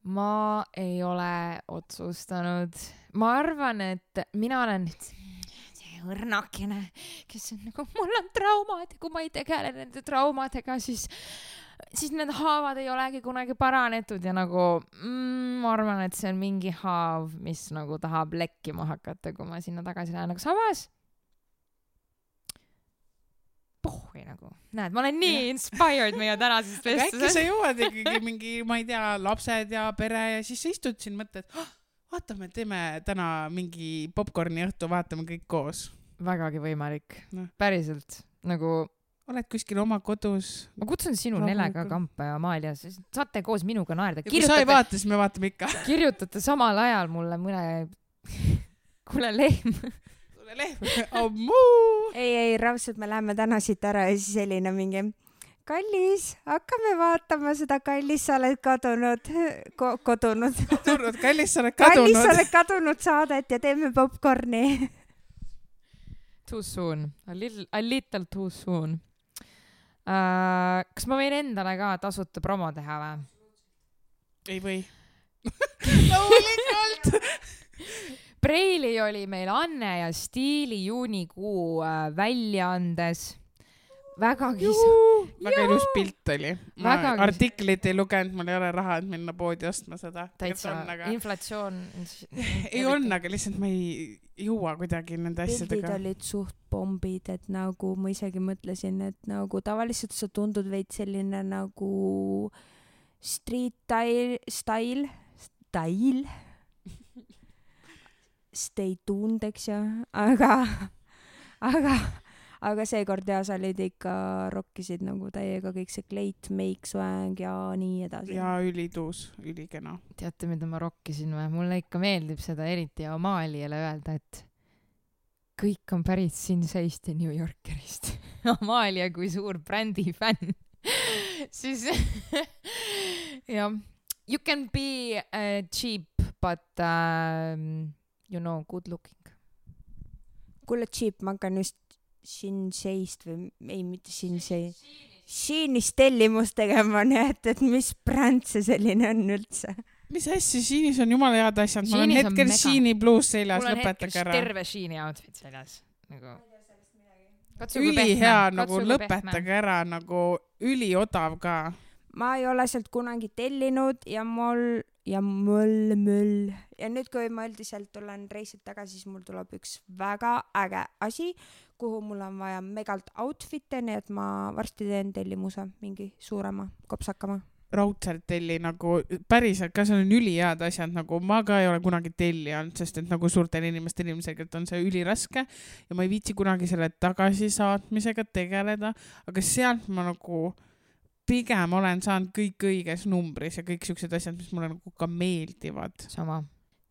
ma ei ole otsustanud, ma arvan, et mina olen nüüd õrnakene, kes on nagu, mul on traumad ja kui ma ei tegele nende traumadega, siis, siis need haavad ei olegi kunagi paranetud. Ja nagu mm, ma arvan, et see on mingi haav, mis nagu tahab lekkima hakata, kui ma sinna tagasi lähen, aga samas pohhui nagu, näed, ma olen nii inspired meie tänasest aga äkki sa vestlusest. jõuad ikkagi mingi, ma ei tea, lapsed ja pere ja siis sa istud siin, mõtled oh,, vaatame, teeme täna mingi popkorni õhtu, vaatame kõik koos. vägagi võimalik Noh., päriselt nagu oled kuskil oma kodus. ma kutsun sinu Rahulikult. Nelega kampa ja Amalia, siis saate koos minuga naerda, kui sa ei kirjutate, vaata, siis me vaatame ikka. [LAUGHS] kirjutate samal ajal mulle mõne, [LAUGHS] kuule lehm, sulle lehm, [LAUGHS] ammuu. ei, ei raudselt me läheme täna siit ära ja siis Elina mingi kallis, hakkame vaatama seda Kallis, sa oled kadunud ko,, kodunud. [LAUGHS] kadunud, kallis, sa oled kallis, sa kadunud. oled kadunud saadet ja teeme popkorni. [LAUGHS] too soon, a little, a little too soon. uh,. kas ma võin endale ka tasuta promo teha või? ei või. [LAUGHS] loomulikult. Preili oli meil Anne ja Stiili juunikuu äh, väljaandes. Vägagi väga ilus pilt oli. ma Vägagi- artiklit ei lugenud, mul ei ole raha, et minna poodi ostma seda. täitsa aga... inflatsioon. [LAUGHS] ei olnud, aga lihtsalt ma ei jõua kuidagi nende pildid asjadega. olid suht pombid, et nagu ma isegi mõtlesin, et nagu tavaliselt sa tundud veits selline nagu street style, style, style. Stay tuned, eks ju, aga, aga, aga seekord ja sa olid ikka, rokkisid nagu täiega kõik see kleit, make, swag ja nii edasi. ja ülituus, ülikena. teate, mida ma rokkisin või? mulle ikka meeldib seda eriti Amaliale öelda, et kõik on pärit Sinseist ja New Yorkerist. [LAUGHS] Amalia kui suur brändi fänn, [LAUGHS] siis [LAUGHS] jah, you can be uh, cheap but um, you know good looking. kuule, Jeep, ma hakkan just Shinseist või ei, mitte Shinsei, Shinist tellimust tegema, nii et, et mis bränd see selline on üldse? mis asja, Shiinis on jumala head asjad, mul on Sheinis hetkel mega. Shiini pluus seljas, lõpetage ära. terve Sheini outfit seljas nagu. ülihea nagu lõpetage ära nagu üliodav ka. ma ei ole sealt kunagi tellinud ja mul ja mul, mul ja nüüd, kui ma üldiselt tulen reisilt tagasi, siis mul tuleb üks väga äge asi, kuhu mul on vaja megalt outfit'e, nii et ma varsti teen tellimuse mingi suurema, kopsakama. raudselt telli nagu päriselt ka, seal on ülihead asjad, nagu ma ka ei ole kunagi tellijanud, sest et nagu suurtel inimestel ilmselgelt on see üliraske ja ma ei viitsi kunagi selle tagasisaatmisega tegeleda, aga sealt ma nagu pigem olen saanud kõik õiges numbris ja kõik siuksed asjad, mis mulle nagu ka meeldivad. sama.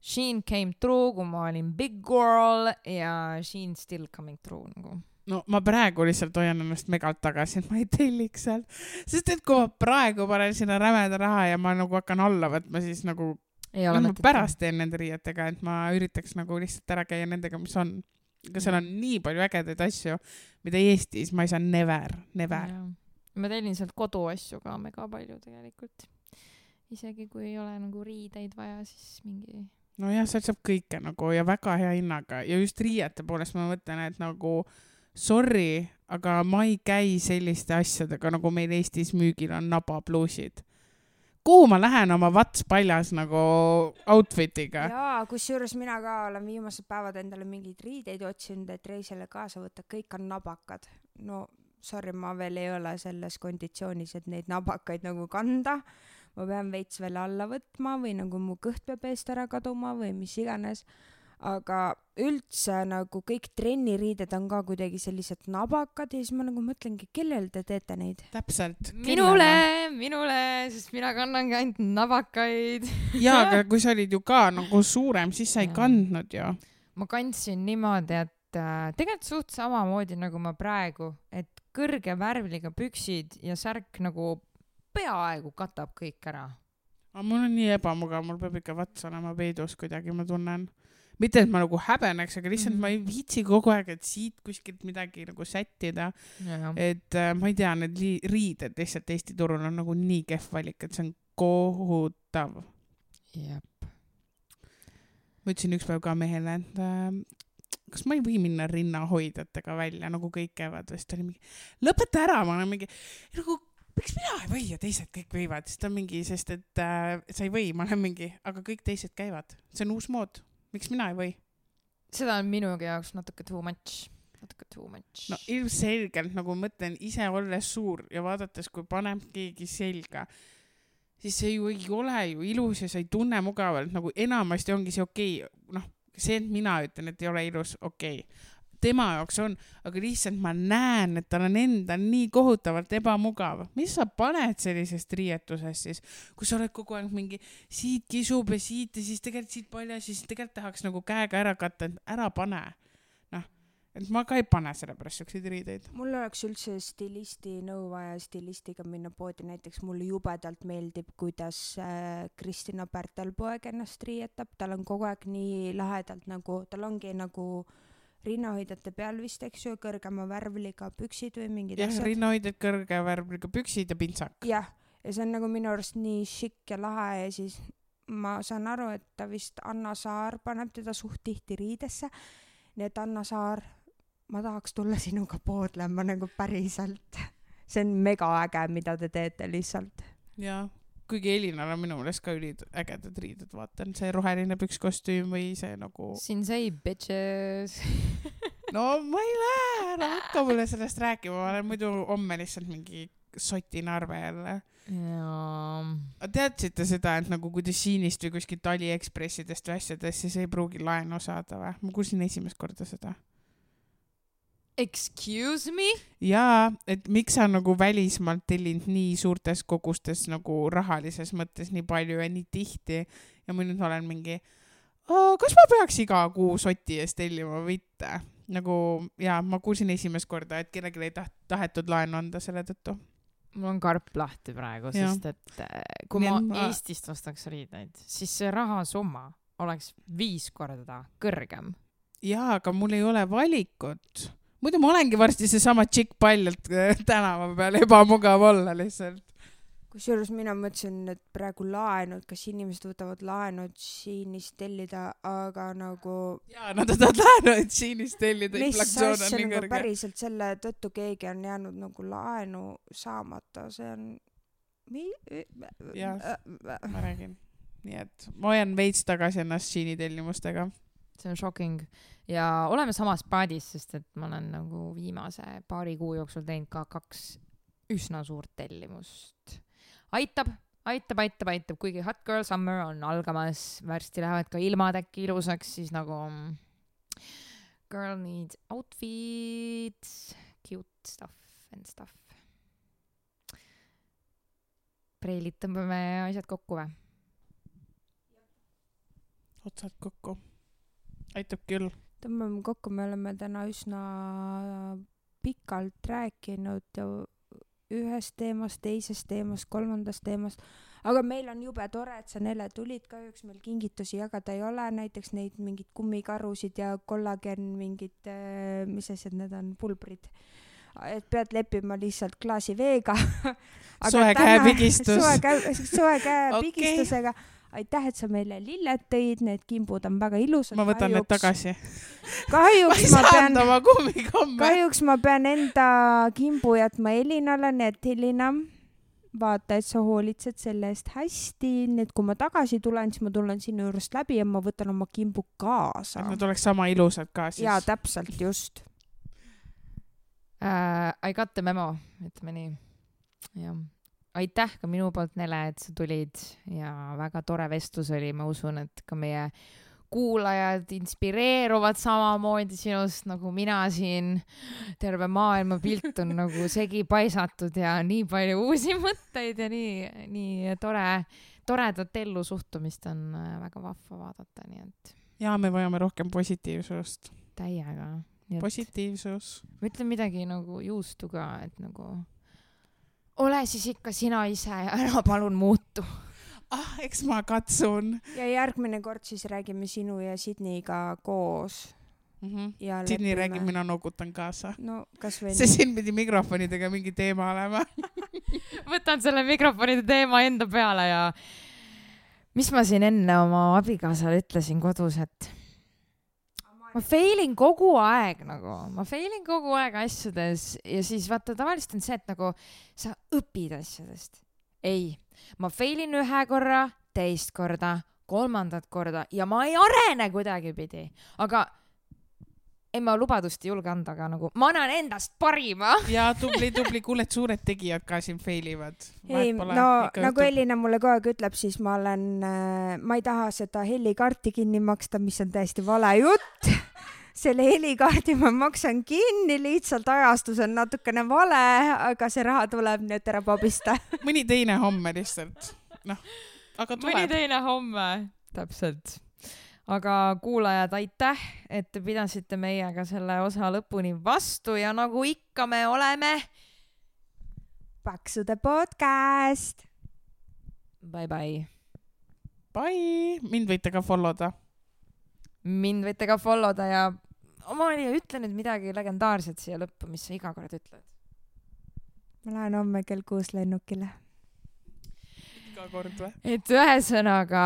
Sheen came through, kui ma olin big girl ja Sheen still coming through nagu. no ma praegu lihtsalt hoian ennast megalt tagasi, et ma ei telliks sealt, sest et kui ma praegu panen sinna rämeda raha ja ma nagu hakkan alla võtma, siis nagu ei ole ma mõtet. pärast teen nende riietega, et ma üritaks nagu lihtsalt ära käia nendega, mis on. aga seal on nii palju ägedaid asju, mida Eestis ma ei saa never, never. ma tellin sealt koduasju ka mega palju tegelikult. isegi kui ei ole nagu riideid vaja, siis mingi. nojah, sealt saab kõike nagu ja väga hea hinnaga ja just riiete poolest ma mõtlen, et nagu sorry, aga ma ei käi selliste asjadega, nagu meil Eestis müügil on nabapluusid. kuhu ma lähen oma vats paljas nagu outfit'iga? jaa, kusjuures mina ka olen viimased päevad endale mingeid riideid otsinud, et reisile kaasa võtta, kõik on nabakad. no sorry, ma veel ei ole selles konditsioonis, et neid nabakaid nagu kanda. Ma pean veits veel alla võtma või nagu mu kõht peab eest ära kaduma või mis iganes. aga üldse nagu kõik trenniriided on ka kuidagi sellised nabakad ja siis ma nagu mõtlengi, kellel te teete neid? täpselt. minule, minule, sest mina kannangi ainult nabakaid. [LAUGHS] jaa, aga kui sa olid ju ka nagu suurem, siis sa ei kandnud ju. ma kandsin niimoodi, et äh, tegelikult suht samamoodi nagu ma praegu, et kõrge värvliga püksid ja särk nagu peaaegu katab kõik ära. aga mul on nii ebamugav, mul peab ikka vats olema peidus kuidagi, ma tunnen. mitte, et ma nagu häbeneks, aga lihtsalt mm -hmm. ma ei viitsi kogu aeg, et siit kuskilt midagi nagu sättida. et äh, ma ei tea, need riided lihtsalt Eesti turul on nagu nii kehv valik, et see on kohutav. jah, ma ütlesin ükspäev ka mehele, et äh, kas ma ei või minna rinnahoidjatega välja, nagu kõik käivad, siis ta oli mingi, lõpeta ära, ma olen mingi, nagu miks mina ei või ja teised kõik võivad, siis ta on mingi, sest et äh, sa ei või, ma olen mingi, aga kõik teised käivad, see on uus mood, miks mina ei või? seda on minugi jaoks natuke too much, natuke too much no ilmselgelt nagu mõtlen ise olles suur ja vaadates, kui paneb keegi selga, siis see ju ei ole ju ilus ja sa ei tunne mugavalt, nagu enamasti ongi see okei okay., noh, see, et mina ütlen, et ei ole ilus, okei okay.. Tema jaoks on, aga lihtsalt ma näen, et tal on endal nii kohutavalt ebamugav. mis sa paned sellisest riietusest siis, kui sa oled kogu aeg mingi siit kisub ja siit ja siis tegelikult siit paljas ja siis tegelikult tahaks nagu käega ära katta, et ära pane. noh, et ma ka ei pane sellepärast siukseid riideid. mul oleks üldse stilisti nõu vaja stilistiga minna poodi, näiteks mulle jubedalt meeldib, kuidas äh, Kristina Pärtel poeg ennast riietab, tal on kogu aeg nii lahedalt nagu, tal ongi nagu rinnahoidjate peal vist, eks ju, kõrgema värvliga püksid või mingid jah, rinnahoidjad, kõrge värviga püksid ja pintsak. jah, ja see on nagu minu arust nii šikk ja lahe ja siis ma saan aru, et ta vist Anna Saar paneb teda suht tihti riidesse. nii et Anna Saar, ma tahaks tulla sinuga poodlema nagu päriselt. see on megaäge, mida te teete lihtsalt. ja kuigi Elinal on minu meelest ka üliägedad riided, vaatan see roheline pükskostüüm või see nagu, Sinsei bitches. [LAUGHS] no ma ei lähe, ära hakka mulle sellest rääkima, ma olen muidu homme lihtsalt mingi sotinarve jälle. jaa. teadsite seda, et nagu kui te Sheinist või kuskilt Aliekspressidest või asjadest, siis ei pruugi laenu saada või? ma kuulsin esimest korda seda. Excuse me? jaa, et miks sa nagu välismaalt tellinud nii suurtes kogustes nagu rahalises mõttes nii palju ja nii tihti ja ma nüüd olen mingi, kas ma peaks iga kuu soti eest tellima või mitte? nagu jaa, ma kuulsin esimest korda, et kellelegi ei taht-, tahetud laenu anda selle tõttu. mul on karp lahti praegu, sest et äh, kui ma ma- Eestist ostaks riideid, siis see rahasumma oleks viis korda kõrgem. jaa, aga mul ei ole valikut. Muidu ma olengi varsti seesama tšikk paljalt äh, tänava peal, ebamugav olla lihtsalt. kusjuures mina mõtlesin, et praegu laenud, kas inimesed võtavad laenu, et Sheinist tellida, aga nagu jaa, nad tahavad laenu, et Sheinist tellida, mis asja nagu päriselt selle tõttu keegi on jäänud nagu laenu saamata, see on. Jah. ma räägin. nii et ma hoian veits tagasi ennast Sheini tellimustega. See on shocking ja oleme samas paadis, sest et ma olen nagu viimase paari kuu jooksul teinud ka kaks üsna suurt tellimust. aitab, aitab, aitab, aitab, kuigi Hot Girl Summer on algamas, varsti lähevad ka ilmad äkki ilusaks, siis nagu mm, girl needs outfits, cute stuff and stuff. preilid tõmbame asjad kokku või? otsad kokku. Aitab küll. tõmbame kokku, me oleme täna üsna pikalt rääkinud ühest teemast, teisest teemast, kolmandast teemast, aga meil on jube tore, et sa Nele tulid, kahjuks meil kingitusi jagada ei ole, näiteks neid mingeid kummikarusid ja kollagen mingid, mis asjad need on, pulbrid. et pead leppima lihtsalt klaasi veega. [LAUGHS] Soe käepigistus. soe käe, soe käepigistusega [LAUGHS] Okei. aitäh, et sa meile lilled tõid, need kimbud on väga ilusad. ma võtan need tagasi. ma kahjuks ei ma pean kahjuks ma pean enda kimbu jätma Elinale, nii et Elina, vaata, et sa hoolitsed selle eest hästi, nii et kui ma tagasi tulen, siis ma tulen sinu juurest läbi ja ma võtan oma kimbu kaasa et. nad oleks sama ilusad ka siis. jaa, täpselt, just. uh,. I got the memo, ütleme nii. jah, aitäh ka minu poolt, Nele, et sa tulid ja väga tore vestlus oli, ma usun, et ka meie kuulajad inspireeruvad samamoodi sinust nagu mina siin. terve maailmapilt on nagu [LAUGHS] segi paisatud ja nii palju uusi mõtteid ja nii, nii tore, toredat ellusuhtumist on äh, väga vahva vaadata, nii et ja me vajame rohkem positiivsust. täiega. positiivsus. ma ütlen midagi nagu juustu ka, et nagu ole siis ikka sina ise ja ära palun muutu. ah, eks ma katsun ja järgmine kord siis räägime sinu ja Sydneyga koos mm. -hmm. ja Sydney räägib, mina noogutan kaasa. no kasvõi see siin pidi mikrofonidega mingi teema olema. [LAUGHS] võtan selle mikrofonide teema enda peale ja mis ma siin enne oma abikaasale ütlesin kodus, et ma fail in kogu aeg nagu, ma fail in kogu aeg asjades ja siis vaata, tavaliselt on see, et nagu sa õpid asjadest. ei, ma fail in ühe korra, teist korda, kolmandat korda ja ma ei arene kuidagipidi, aga ei, ma lubadust ei julge anda, aga nagu ma annan endast parima. [LAUGHS] ja tubli, tubli, kuule, et suured tegijad ka siin fail ivad. ei, no nagu. Elina mulle kogu aeg ütleb, siis ma olen, ma ei taha seda helikaarti kinni maksta, mis on täiesti vale jutt. [LAUGHS] selle helikaardi ma maksan kinni, lihtsalt ajastus on natukene vale, aga see raha tuleb, nii et ära pabista. [LAUGHS] mõni teine homme lihtsalt, noh, aga mõni tuleb. teine homme. täpselt. Aga kuulajad, aitäh, et te pidasite meiega selle osa lõpuni vastu ja nagu ikka me oleme. Paksude podcast. Bye bye. Bye, mind võite ka follow da. mind võite ka follow da ja Amalia, ütle nüüd midagi legendaarset siia lõppu, mis sa iga kord ütled. ma lähen homme kell kuus lennukile. iga kord või? et ühesõnaga,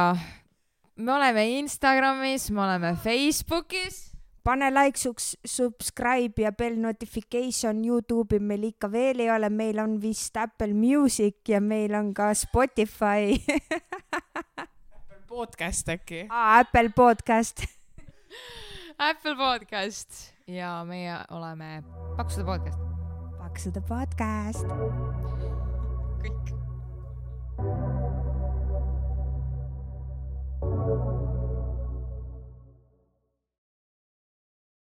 me oleme Instagramis, me oleme Facebookis. pane like, subscribe ja bell notification Youtube'i meil ikka veel ei ole, meil on vist Apple Music ja meil on ka Spotify podcast äkki? ah,, Apple podcast. Apple podcast ja meie oleme Paksude podcast. Paksude podcast.